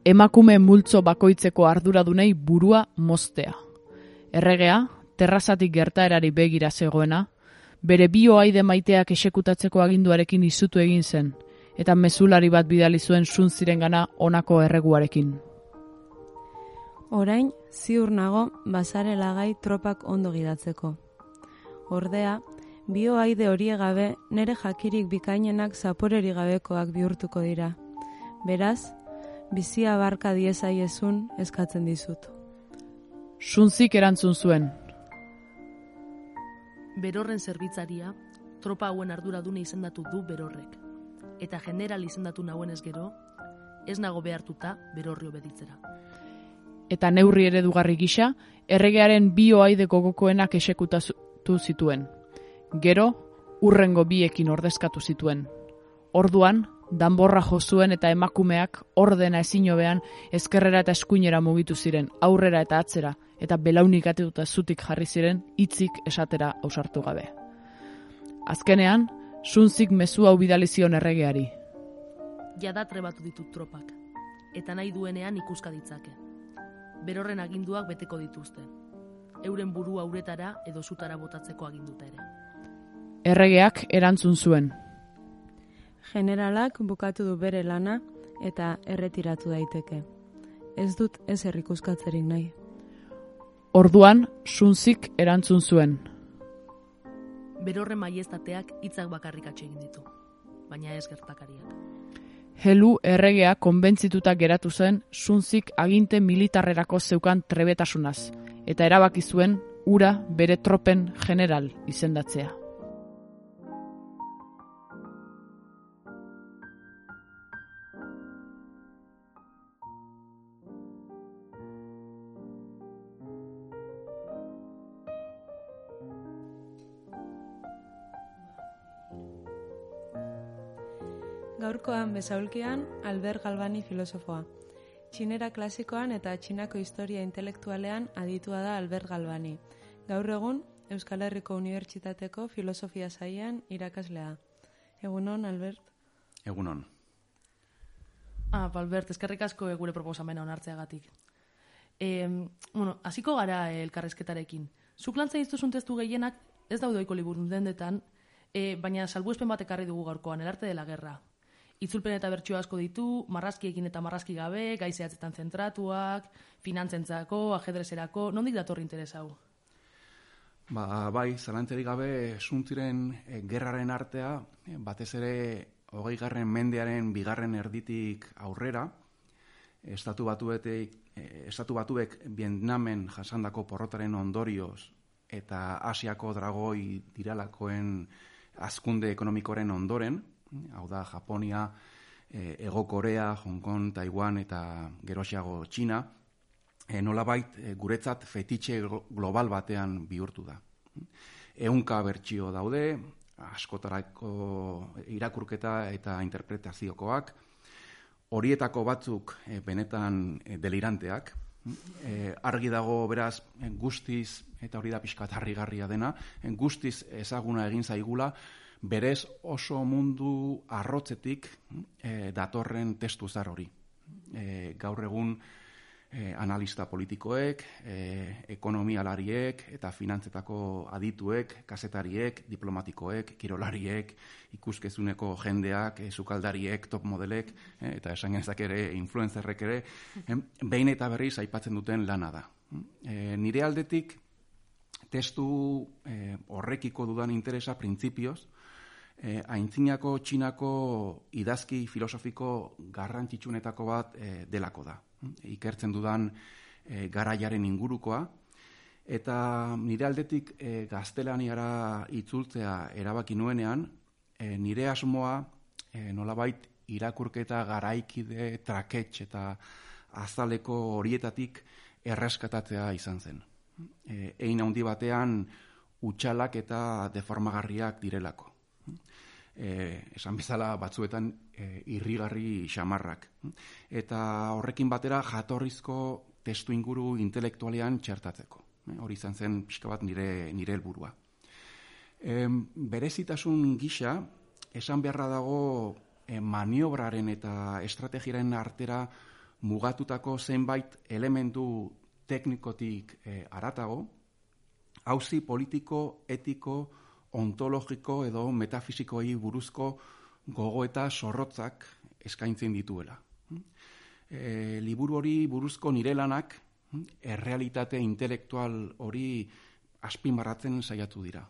Emakume multzo bakoitzeko arduradunei burua moztea. Erregea, terrazatik gertaerari begira zegoena, bere bioaide maiteak esekutatzeko aginduarekin izutu egin zen, eta mezulari bat bidali zuen sunziren gana honako erreguarekin.
Orain, ziur nago, bazare lagai tropak ondo gidatzeko. Ordea, bioaide horie gabe, nere jakirik bikainenak zaporeri gabekoak bihurtuko dira. Beraz, bizia barka diezaiezun eskatzen dizut.
Sunzik erantzun zuen,
Berorren zerbitzaria, tropa hauen arduradune izendatu du berorrek. Eta general izendatu nauen ez gero, ez nago behartuta berorri obeditzera.
eta neurri eredugarri gisa, erregearen bioaide gogokoenak esekutatu zituen. Gero, urrengo biekin ordezkatu zituen. Orduan, danborra jo zuen eta emakumeak ordena ezin hobean ezkerrera eta eskuinera mugitu ziren, aurrera eta atzera, eta belaunik atetuta zutik jarri ziren hitzik esatera ausartu gabe. Azkenean, sunzik mezu hau bidali zion erregeari.
Jada trebatu ditut tropak, eta nahi duenean ikuska ditzake. Berorren aginduak beteko dituzte. Euren burua uretara edo zutara botatzeko aginduta ere.
Erregeak erantzun zuen.
Generalak bukatu du bere lana eta erretiratu daiteke. Ez dut ez errikuskatzerik nahi.
Orduan, sunzik erantzun zuen.
Berorren maiestateak hitzak bakarrik atxe egin ditu, baina ez gertakariak.
Helu erregea konbentzituta geratu zen zunzik aginte militarrerako zeukan trebetasunaz, eta erabaki zuen ura bere tropen general izendatzea.
Gaurkoan bezaulkian Albert Galvani filosofoa. Txinera klasikoan eta txinako historia intelektualean aditua da Albert Galvani. Gaur egun, Euskal Herriko Unibertsitateko filosofia saian irakaslea. Egunon, Albert?
Egunon.
Ah, ba, Albert, eskerrik asko gure proposamena onartzeagatik. E, bueno, hasiko gara elkarrezketarekin. Zuk lantzen iztuzun testu gehienak ez daude oiko liburun dendetan, e, baina salbuespen bat ekarri dugu gaurkoan, el arte de la guerra. Itzulpen eta bertxio asko ditu, marrazkiekin eta marrazki gabe, gaizeatzetan zentratuak, finantzentzako, ajedrezerako, nondik datorri interes hau?
Ba, bai, zalantzerik gabe zuntziren e, gerraren artea, e, batez ere hogei garren mendearen bigarren erditik aurrera, estatu batuetek, e, estatu batuek Vietnamen jasandako porrotaren ondorioz eta Asiako dragoi diralakoen azkunde ekonomikoren ondoren, hau da Japonia, e, Ego Korea, Hong Kong, Taiwan eta geroxiago Txina, e, nolabait e, guretzat fetitxe glo- global batean bihurtu da. Eunka bertsio daude, askotarako irakurketa eta interpretaziokoak, horietako batzuk benetan deliranteak, e, argi dago beraz guztiz, eta hori da pixkat harrigarria dena, guztiz ezaguna egin zaigula, berez oso mundu arrotzetik e, datorren testu zar hori. E, gaur egun e, analista politikoek, e, ekonomialariek eta finantzetako adituek, kazetariek, diplomatikoek, kirolariek, ikuskezuneko jendeak, e, sukaldariek, top modelek, e, eta esan genezak ere, influenzerrek ere, e, behin eta berriz aipatzen duten lana da. E, nire aldetik, testu e, horrekiko dudan interesa printzipioz, e, aintzinako txinako idazki filosofiko garrantzitsunetako bat e, delako da. Ikertzen dudan e, garaiaren ingurukoa, eta nire aldetik e, gaztelaniara itzultzea erabaki nuenean, e, nire asmoa e, nolabait irakurketa garaikide, traketx eta azaleko horietatik erreskatatzea izan zen. E, ein handi batean utxalak eta deformagarriak direlako e, esan bezala batzuetan e, irrigarri xamarrak. Eta horrekin batera jatorrizko testu inguru intelektualean txertatzeko. E, hori izan zen pixka bat nire, nire helburua. E, berezitasun gisa, esan beharra dago e, maniobraren eta estrategiaren artera mugatutako zenbait elementu teknikotik e, aratago, hauzi politiko, etiko, ontologiko edo metafisikoei buruzko gogo eta sorrotzak eskaintzen dituela. E, liburu hori buruzko nire lanak errealitate intelektual hori azpimarratzen saiatu dira.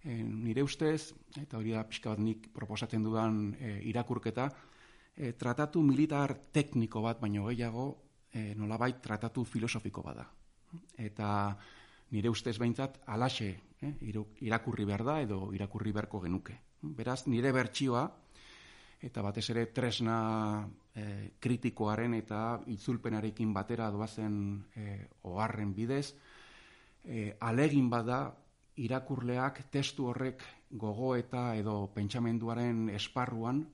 E, nire ustez, eta hori da pixka bat nik proposatzen dudan e, irakurketa, e, tratatu militar tekniko bat baino gehiago e, nolabait tratatu filosofiko bada. Eta nire ustez behintzat alaxe eh, irakurri behar da edo irakurri beharko genuke. Beraz, nire bertsioa, eta batez ere tresna eh, kritikoaren eta itzulpenarekin batera doazen eh, oharren bidez, eh, alegin bada irakurleak testu horrek gogo eta edo pentsamenduaren esparruan,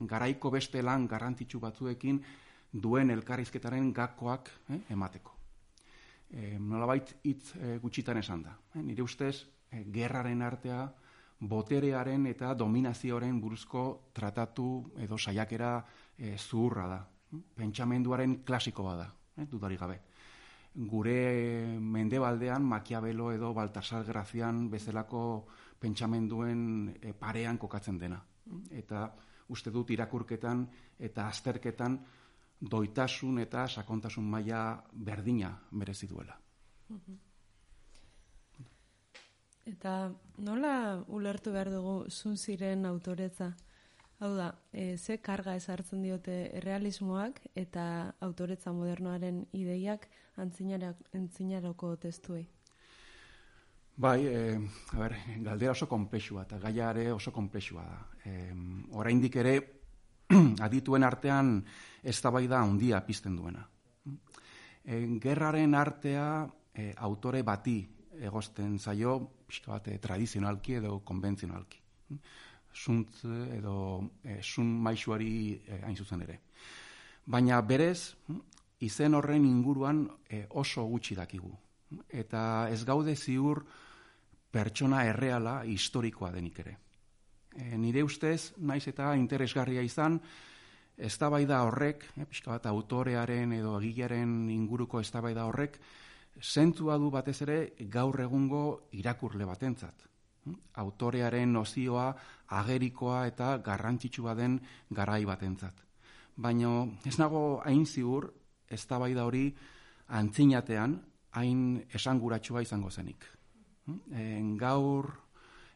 garaiko beste lan garrantzitsu batzuekin duen elkarrizketaren gakoak eh, emateko e, nolabait hitz e, gutxitan esan da. E, nire ustez, e, gerraren artea, boterearen eta dominazioaren buruzko tratatu edo saiakera e, zuhurra da. Pentsamenduaren klasiko bada, e, dudari gabe. Gure mendebaldean, Makiabelo edo Baltasar Grazian bezalako pentsamenduen parean kokatzen dena. Eta uste dut irakurketan eta azterketan doitasun eta sakontasun maila berdina merezi duela.
Eta nola ulertu behar dugu zun ziren autoretza? Hau da, e, ze karga ezartzen diote realismoak eta autoretza modernoaren ideiak antzinaroko testuei?
Bai, e, a ber, galdera oso konplexua eta gaiare oso konplexua da. E, oraindik ere [CLEARS THROAT] adituen artean eztabaida handia pizten duena. E, gerraren artea e, autore bati egosten zaio, pixka bate tradizionalki edo konbentzionalki zuntz edo e, sun maixuari e, hain zuzen ere. Baina berez, izen horren inguruan e, oso gutxi dakigu. Eta ez gaude ziur pertsona erreala historikoa denik ere. E, nire ustez, naiz eta interesgarria izan, eztabaida horrek, e, pixka bat autorearen edo egilearen inguruko eztabaida horrek, zentzua du batez ere gaur egungo irakurle batentzat autorearen nozioa agerikoa eta garrantzitsua den garai batentzat. Baina ez nago hain ziur eztabaida hori antzinatean hain esanguratsua izango zenik. E, gaur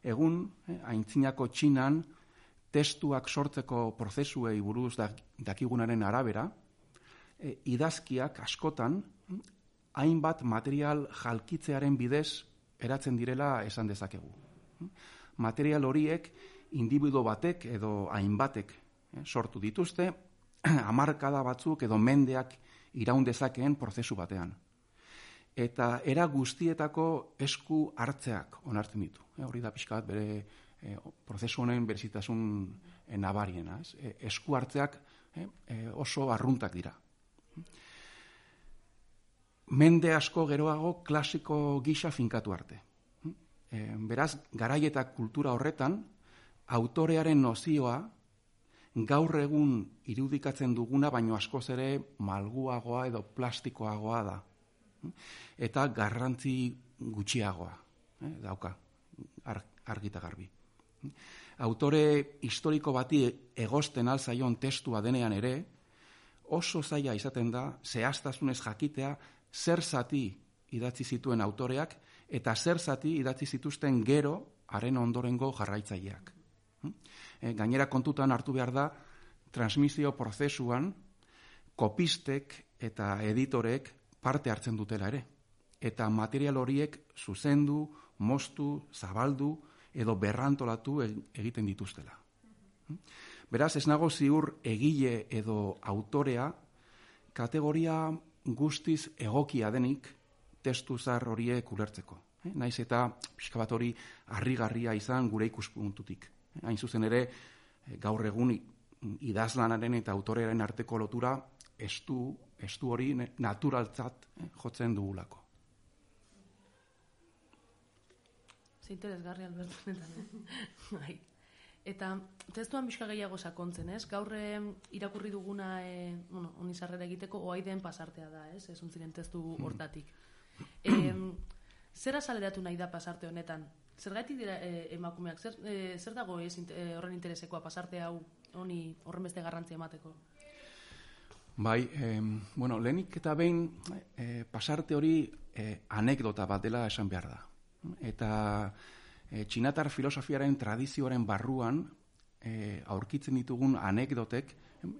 egun e, aintzinako txinan testuak sortzeko prozesuei buruz dakigunaren arabera, e, idazkiak askotan hainbat material jalkitzearen bidez eratzen direla esan dezakegu material horiek individu batek edo hainbatek eh, sortu dituzte, [CLEARS THROAT] hamarkada batzuk edo mendeak iraun dezakeen prozesu batean. Eta era guztietako esku hartzeak onartzen ditu. E, hori da pixka bat bere e, prozesu honen berezitasun e, nabariena. Ez? E, esku hartzeak oso arruntak dira. Mende asko geroago klasiko gisa finkatu arte. E, beraz, eta kultura horretan, autorearen nozioa gaur egun irudikatzen duguna, baino askoz ere malguagoa edo plastikoagoa da. Eta garrantzi gutxiagoa, eh, dauka, argita garbi. Autore historiko bati egosten alzaion testua denean ere, oso zaila izaten da, zehaztasunez jakitea, zer zati idatzi zituen autoreak, eta zer zati idatzi zituzten gero haren ondorengo jarraitzaileak. E, gainera kontutan hartu behar da, transmisio prozesuan kopistek eta editorek parte hartzen dutela ere. Eta material horiek zuzendu, mostu, zabaldu edo berrantolatu egiten dituztela. Beraz, ez nago ziur egile edo autorea kategoria guztiz egokia denik testu zar horiek ulertzeko. Eh, naiz eta pixka bat hori harrigarria izan gure ikuspuntutik. Eh, hain zuzen ere, eh, gaur egun idazlanaren eta autorearen arteko lotura estu, estu hori naturaltzat eh, jotzen dugulako.
Zinteresgarri albertu [LAUGHS] bai. Eta testuan bizka gehiago sakontzen, ez? Gaur irakurri duguna, e, bueno, onizarrera egiteko, oaiden pasartea da, ez? Ez ziren testu mm. hortatik. E, [CLEARS THROAT] zer azaleratu nahi da pasarte honetan? Zer dira e, emakumeak? Zer, e, zer dago ez, e, horren interesekoa pasarte hau honi horren beste garrantzia emateko?
Bai, e, bueno, lehenik eta behin e, pasarte hori e, anekdota bat dela esan behar da. Eta e, txinatar filosofiaren tradizioaren barruan e, aurkitzen ditugun anekdotek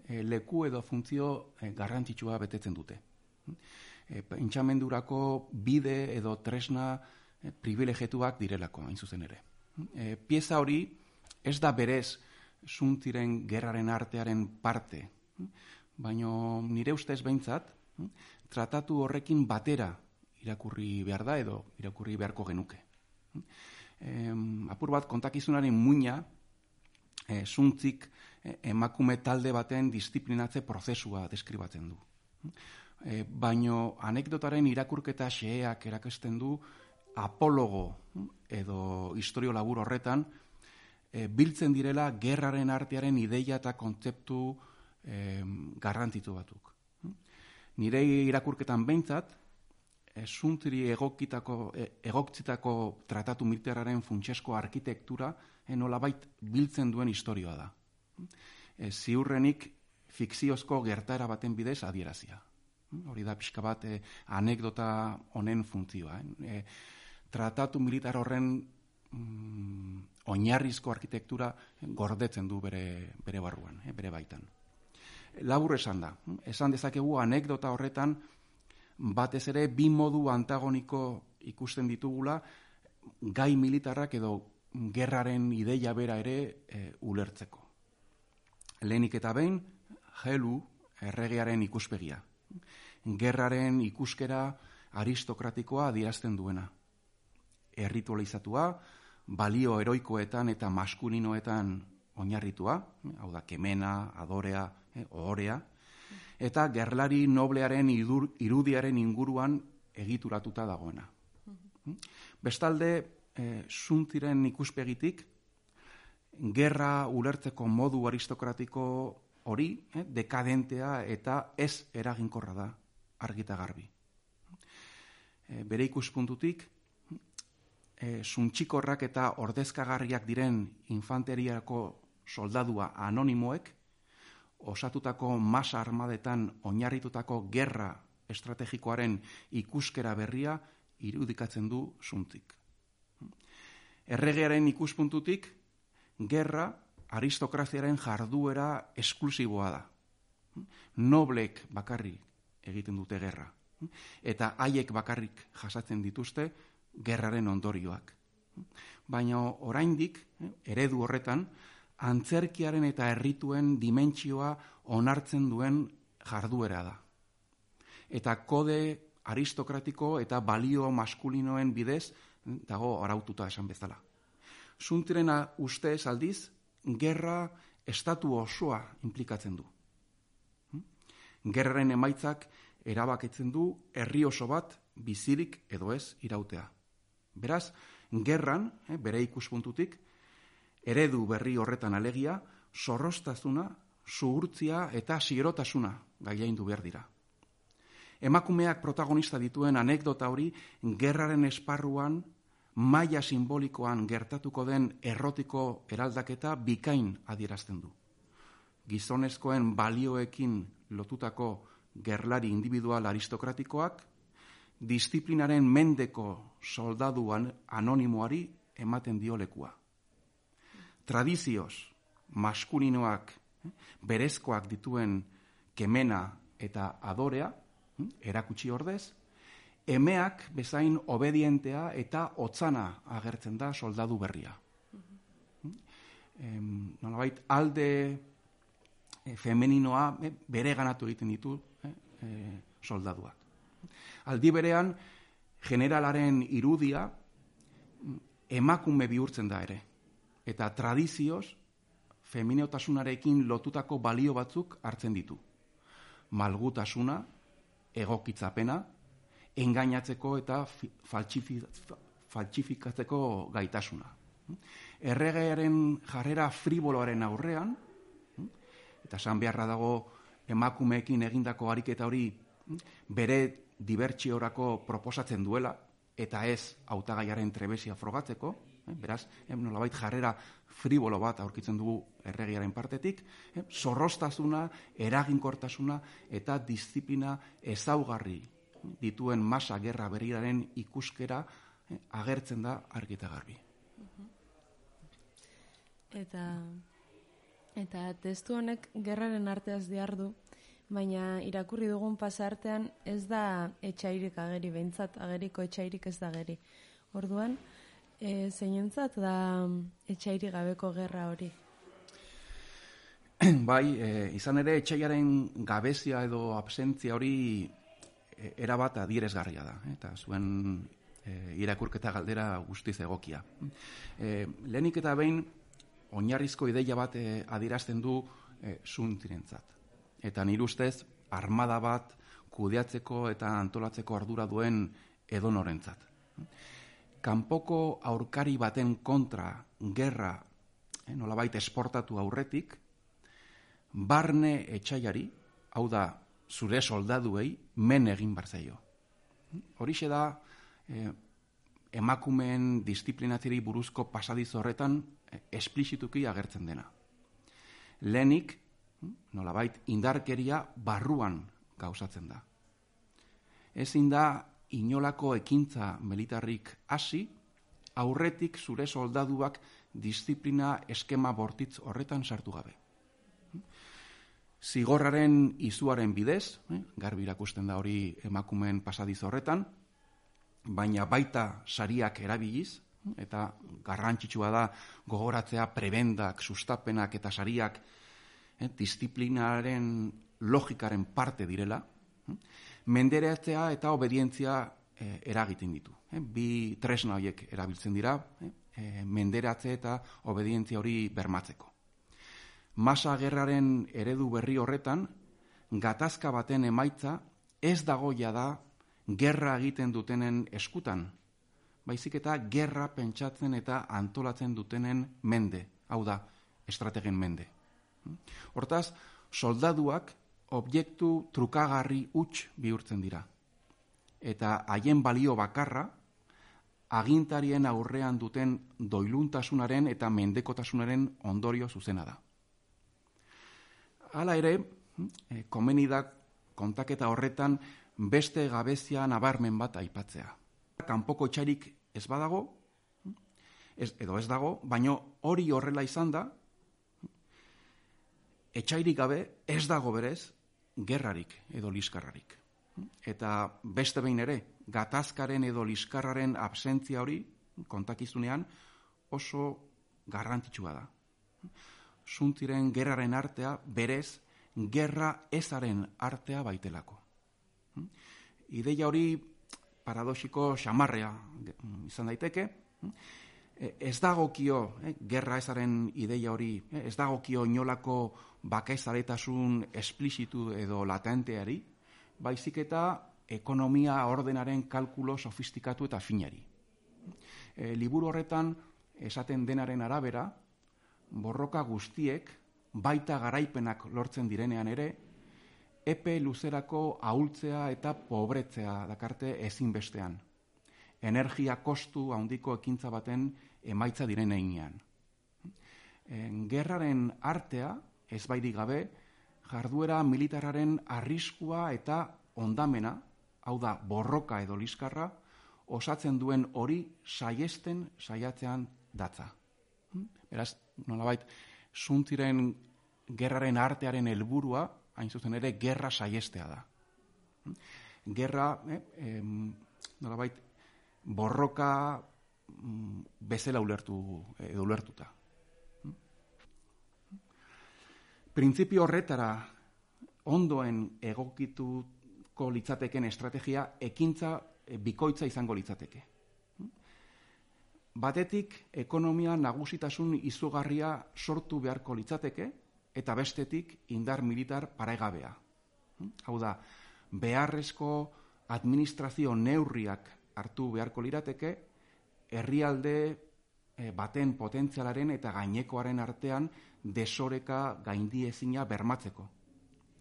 e, leku edo funtzio e, garrantzitsua betetzen dute e, pentsamendurako bide edo tresna e, privilegetuak direlako, hain zuzen ere. E, pieza hori ez da berez zuntziren gerraren artearen parte, baino nire ustez behintzat, tratatu horrekin batera irakurri behar da edo irakurri beharko genuke. E, apur bat kontakizunaren muina e, zuntzik emakume talde baten disiplinatze prozesua deskribatzen du e, baino anekdotaren irakurketa xeak erakesten du apologo edo historio labur horretan e, biltzen direla gerraren artearen ideia eta kontzeptu e, garrantitu batuk. Nire irakurketan behintzat, esuntziri egokitako, e, egoktitako tratatu militeraren funtsesko arkitektura enolabait biltzen duen historioa da. E, ziurrenik fikziozko gertaera baten bidez adierazia. Hori da pixka bat eh, anekdota honen funtzioa. Eh? tratatu militar horren mm, oinarrizko arkitektura gordetzen du bere, bere barruan, eh, bere baitan. Labur esan da, esan dezakegu anekdota horretan, batez ere bi modu antagoniko ikusten ditugula, gai militarrak edo gerraren ideia bera ere e, ulertzeko. Lehenik eta behin, jelu erregearen ikuspegia. Gerraren ikuskera aristokratikoa adierazten duena. Erritualizatua, balio eroikoetan eta maskulinoetan oinarritua, hau da, kemena, adorea, eh, ohorea, eta gerlari noblearen idur, irudiaren inguruan egituratuta dagoena. Bestalde, e, zuntziren ikuspegitik, gerra ulertzeko modu aristokratiko hori, eh, dekadentea eta ez eraginkorra da argita garbi. E, bere ikuspuntutik, e, zuntxikorrak eta ordezkagarriak diren infanteriako soldadua anonimoek, osatutako masa armadetan oinarritutako gerra estrategikoaren ikuskera berria irudikatzen du zuntzik. Erregearen ikuspuntutik, gerra aristokraziaren jarduera esklusiboa da. Noblek bakarrik egiten dute gerra. Eta haiek bakarrik jasatzen dituzte gerraren ondorioak. Baina oraindik eredu horretan, antzerkiaren eta herrituen dimentsioa onartzen duen jarduera da. Eta kode aristokratiko eta balio maskulinoen bidez dago araututa esan bezala. Zuntirena uste aldiz, gerra estatu osoa implikatzen du. Hm? Gerraren emaitzak erabaketzen du herri oso bat bizirik edo ez irautea. Beraz, gerran, eh, bere ikuspuntutik, eredu berri horretan alegia, zorrostazuna, zuhurtzia eta sigerotasuna gaiaindu behar dira. Emakumeak protagonista dituen anekdota hori, gerraren esparruan maila simbolikoan gertatuko den errotiko eraldaketa bikain adierazten du. Gizonezkoen balioekin lotutako gerlari individual aristokratikoak, disiplinaren mendeko soldaduan anonimoari ematen dio lekua. Tradizioz, maskulinoak, berezkoak dituen kemena eta adorea, erakutsi ordez, emeak bezain obedientea eta hotzana agertzen da soldadu berria. Mm nolabait alde e, femeninoa e, bere ganatu egiten ditu e, e, soldaduak. Aldi berean generalaren irudia mm, emakume bihurtzen da ere. Eta tradizioz feminotasunarekin lotutako balio batzuk hartzen ditu. Malgutasuna, egokitzapena, engainatzeko eta faltsifikatzeko gaitasuna. Erregearen jarrera friboloaren aurrean, eta esan beharra dago emakumeekin egindako ariketa hori bere dibertsiorako proposatzen duela, eta ez hautagaiaren trebesia frogatzeko, beraz, nolabait jarrera fribolo bat aurkitzen dugu erregiaren partetik, zorrostazuna, eraginkortasuna eta disiplina ezaugarri dituen masa gerra berriaren ikuskera eh, agertzen da argita garbi.
Eta eta testu honek gerraren arteaz diardu, baina irakurri dugun pasartean ez da etxairik ageri behintzat, ageriko etxairik ez da ageri. Orduan, e, zeinentzat da etxairik gabeko gerra hori? [CLEARS THROAT]
Bai, e, izan ere etxaiaren gabezia edo absentzia hori E, erabat adieresgarria da, eh, eta zuen e, irakurketa galdera guztiz egokia. E, lehenik eta behin, oinarrizko ideia bat e, adierazten du e, zuntirentzat. Eta nire ustez, armada bat kudeatzeko eta antolatzeko ardura duen edonorentzat. Kanpoko aurkari baten kontra gerra eh, nolabait esportatu aurretik, barne etxaiari, hau da zure soldaduei men egin barzaio. Horixe da eh, emakumeen disiplinatzeri buruzko pasadiz horretan eh, esplizituki agertzen dena. Lenik, nolabait, indarkeria barruan gauzatzen da. Ezin da inolako ekintza militarrik hasi, aurretik zure soldaduak disiplina eskema bortitz horretan sartu gabe. Zigorraren izuaren bidez, eh, garbi irakusten da hori emakumen pasadiz horretan, baina baita sariak erabiliz, eta garrantzitsua da gogoratzea prebendak, sustapenak eta sariak eh, disiplinaren logikaren parte direla, eh, menderatzea eta obedientzia eh, eragiten ditu. Eh, bi tresna horiek erabiltzen dira, eh, menderatze eta obedientzia hori bermatzeko. Masa gerraren eredu berri horretan, gatazka baten emaitza ez dagoia da gerra egiten dutenen eskutan, baizik eta gerra pentsatzen eta antolatzen dutenen mende, hau da, estrategen mende. Hortaz, soldaduak objektu trukagarri huts bihurtzen dira. Eta haien balio bakarra, agintarien aurrean duten doiluntasunaren eta mendekotasunaren ondorio zuzena da. Hala ere, eh, komenidak kontaketa horretan beste gabezia nabarmen bat aipatzea. Kanpoko txarik ez badago, ez, edo ez dago, baino hori horrela izan da, etxairik gabe ez dago berez gerrarik edo liskarrarik. Eta beste behin ere, gatazkaren edo liskarraren absentzia hori, kontakizunean, oso garrantzitsua da zuntziren gerraren artea berez gerra ezaren artea baitelako. Ideia hori paradoxiko xamarrea izan daiteke, ez dagokio eh, gerra ezaren ideia hori, eh, ez dagokio inolako bakaizaretasun esplizitu edo latenteari, baizik eta ekonomia ordenaren kalkulo sofistikatu eta finari. E, liburu horretan esaten denaren arabera, borroka guztiek, baita garaipenak lortzen direnean ere, epe luzerako ahultzea eta pobretzea dakarte ezinbestean. Energia kostu handiko ekintza baten emaitza direneinean. Gerraren artea, ez baidi gabe, jarduera militararen arriskua eta ondamena, hau da borroka edo liskarra, osatzen duen hori saiesten saiatzean datza. Beraz, nolabait, zuntziren gerraren artearen helburua, hain zuzen ere, gerra saiestea da. Gerra, eh, em, nolabait, borroka bezala ulertu, edo ulertuta. Printzipio horretara ondoen egokituko litzateken estrategia ekintza eh, bikoitza izango litzateke. Batetik, ekonomia nagusitasun izugarria sortu beharko litzateke, eta bestetik, indar militar paregabea. Hau da, beharrezko administrazio neurriak hartu beharko lirateke, herrialde eh, baten potentzialaren eta gainekoaren artean desoreka gaindiezina bermatzeko.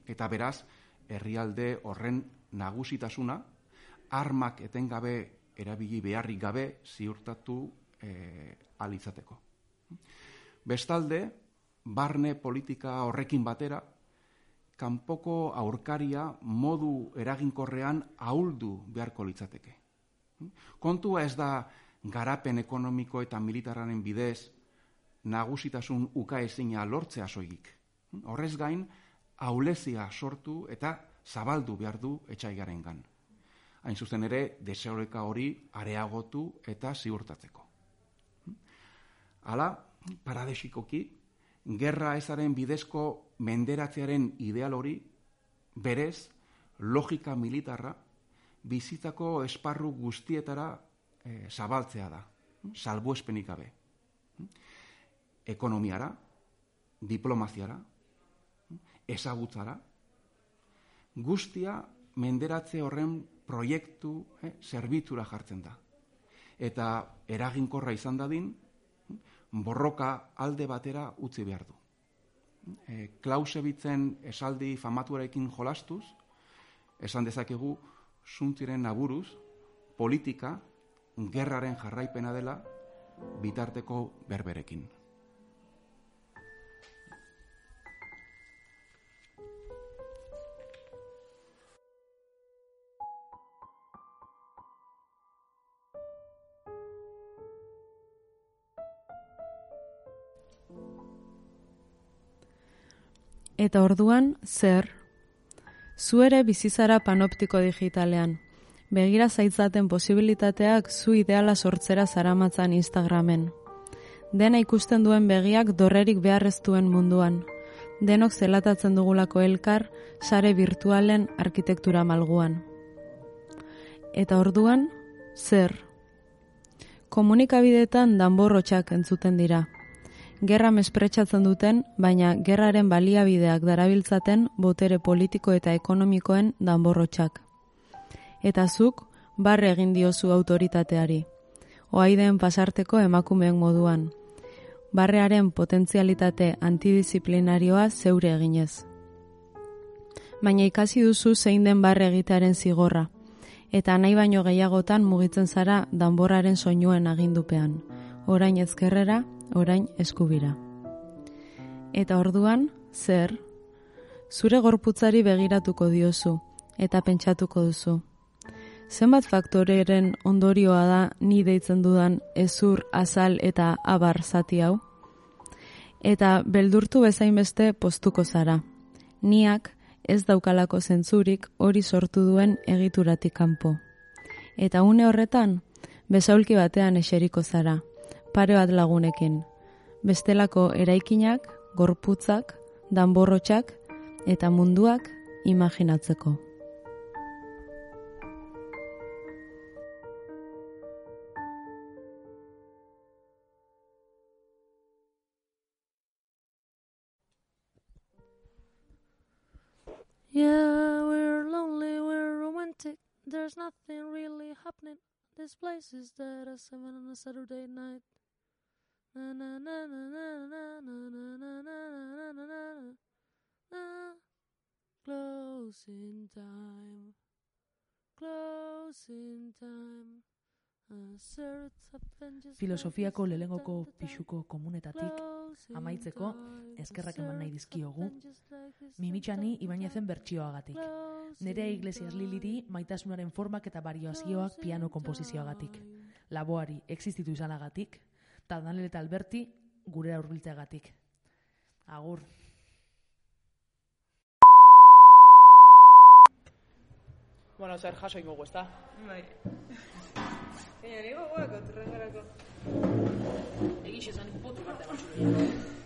Eta beraz, herrialde horren nagusitasuna, armak etengabe erabili beharrik gabe ziurtatu e, alizateko. Bestalde, barne politika horrekin batera, kanpoko aurkaria modu eraginkorrean ahuldu beharko litzateke. Kontua ez da garapen ekonomiko eta militararen bidez nagusitasun ukaezina lortzea soilik. Horrez gain, aulezia sortu eta zabaldu behar du etxaigaren gan. Hain zuzen ere, deseoreka hori areagotu eta ziurtatzeko. Hala, paradesikoki, gerra ezaren bidezko menderatzearen ideal hori, berez, logika militarra, bizitzako esparru guztietara e, zabaltzea da, salbu espenik gabe. Ekonomiara, diplomaziara, ezagutzara, guztia menderatze horren proiektu eh, zerbitzura jartzen da. Eta eraginkorra izan dadin, borroka alde batera utzi behar du. E, Klausebitzen esaldi famatuarekin jolastuz, esan dezakegu, zuntziren naburuz, politika, gerraren jarraipena dela bitarteko berberekin.
Eta orduan, zer? Zu ere bizizara panoptiko digitalean, Begira zaitzaten posibilitateak zu ideala sortzera zaramatzan Instagramen. Dena ikusten duen begiak dorrerik beharreztuen munduan. Denok zelatatzen dugulako elkar, sare virtualen arkitektura malguan. Eta orduan, zer? Komunikabideetan danborrotxak entzuten dira. Gerra mespretsatzen duten, baina gerraren baliabideak darabiltzaten botere politiko eta ekonomikoen danborrotxak. Eta zuk, barre egin diozu autoritateari. Oaideen pasarteko emakumeen moduan. Barrearen potentzialitate antidisiplinarioa zeure eginez. Baina ikasi duzu zein den barre egitearen zigorra, eta nahi baino gehiagotan mugitzen zara danborraren soinuen agindupean. Orain ezkerrera, orain eskubira. Eta orduan, zer? Zure gorputzari begiratuko diozu, eta pentsatuko duzu. Zenbat faktoreren ondorioa da ni deitzen dudan ezur, azal eta abar zati hau? Eta beldurtu bezain beste postuko zara. Niak ez daukalako zentzurik hori sortu duen egituratik kanpo. Eta une horretan, bezaulki batean eseriko zara, pare bat lagunekin. Bestelako eraikinak, gorputzak, danborrotxak eta munduak imaginatzeko.
Yeah, we're lonely, we're romantic. There's nothing really happening. This place is dead at seven on a Saturday night. Na na na na na na na na na na na na na na Closing time. Closing time.
Filosofiako
lehengoko
pixuko komunetatik amaitzeko eskerrak eman nahi dizkiogu. Mimitxani ibainezen bertsioagatik. Nerea Iglesias Liliri maitasunaren formak eta barioazioak piano komposizioagatik Laboari existitu izanagatik. Eta Daniel eta Alberti gure aurbiltzeagatik Agur.
Bueno, zer jaso ingo guesta
Bai. Baina, nire gogoak, oturrengorako.
Egixe zan, potu bat da.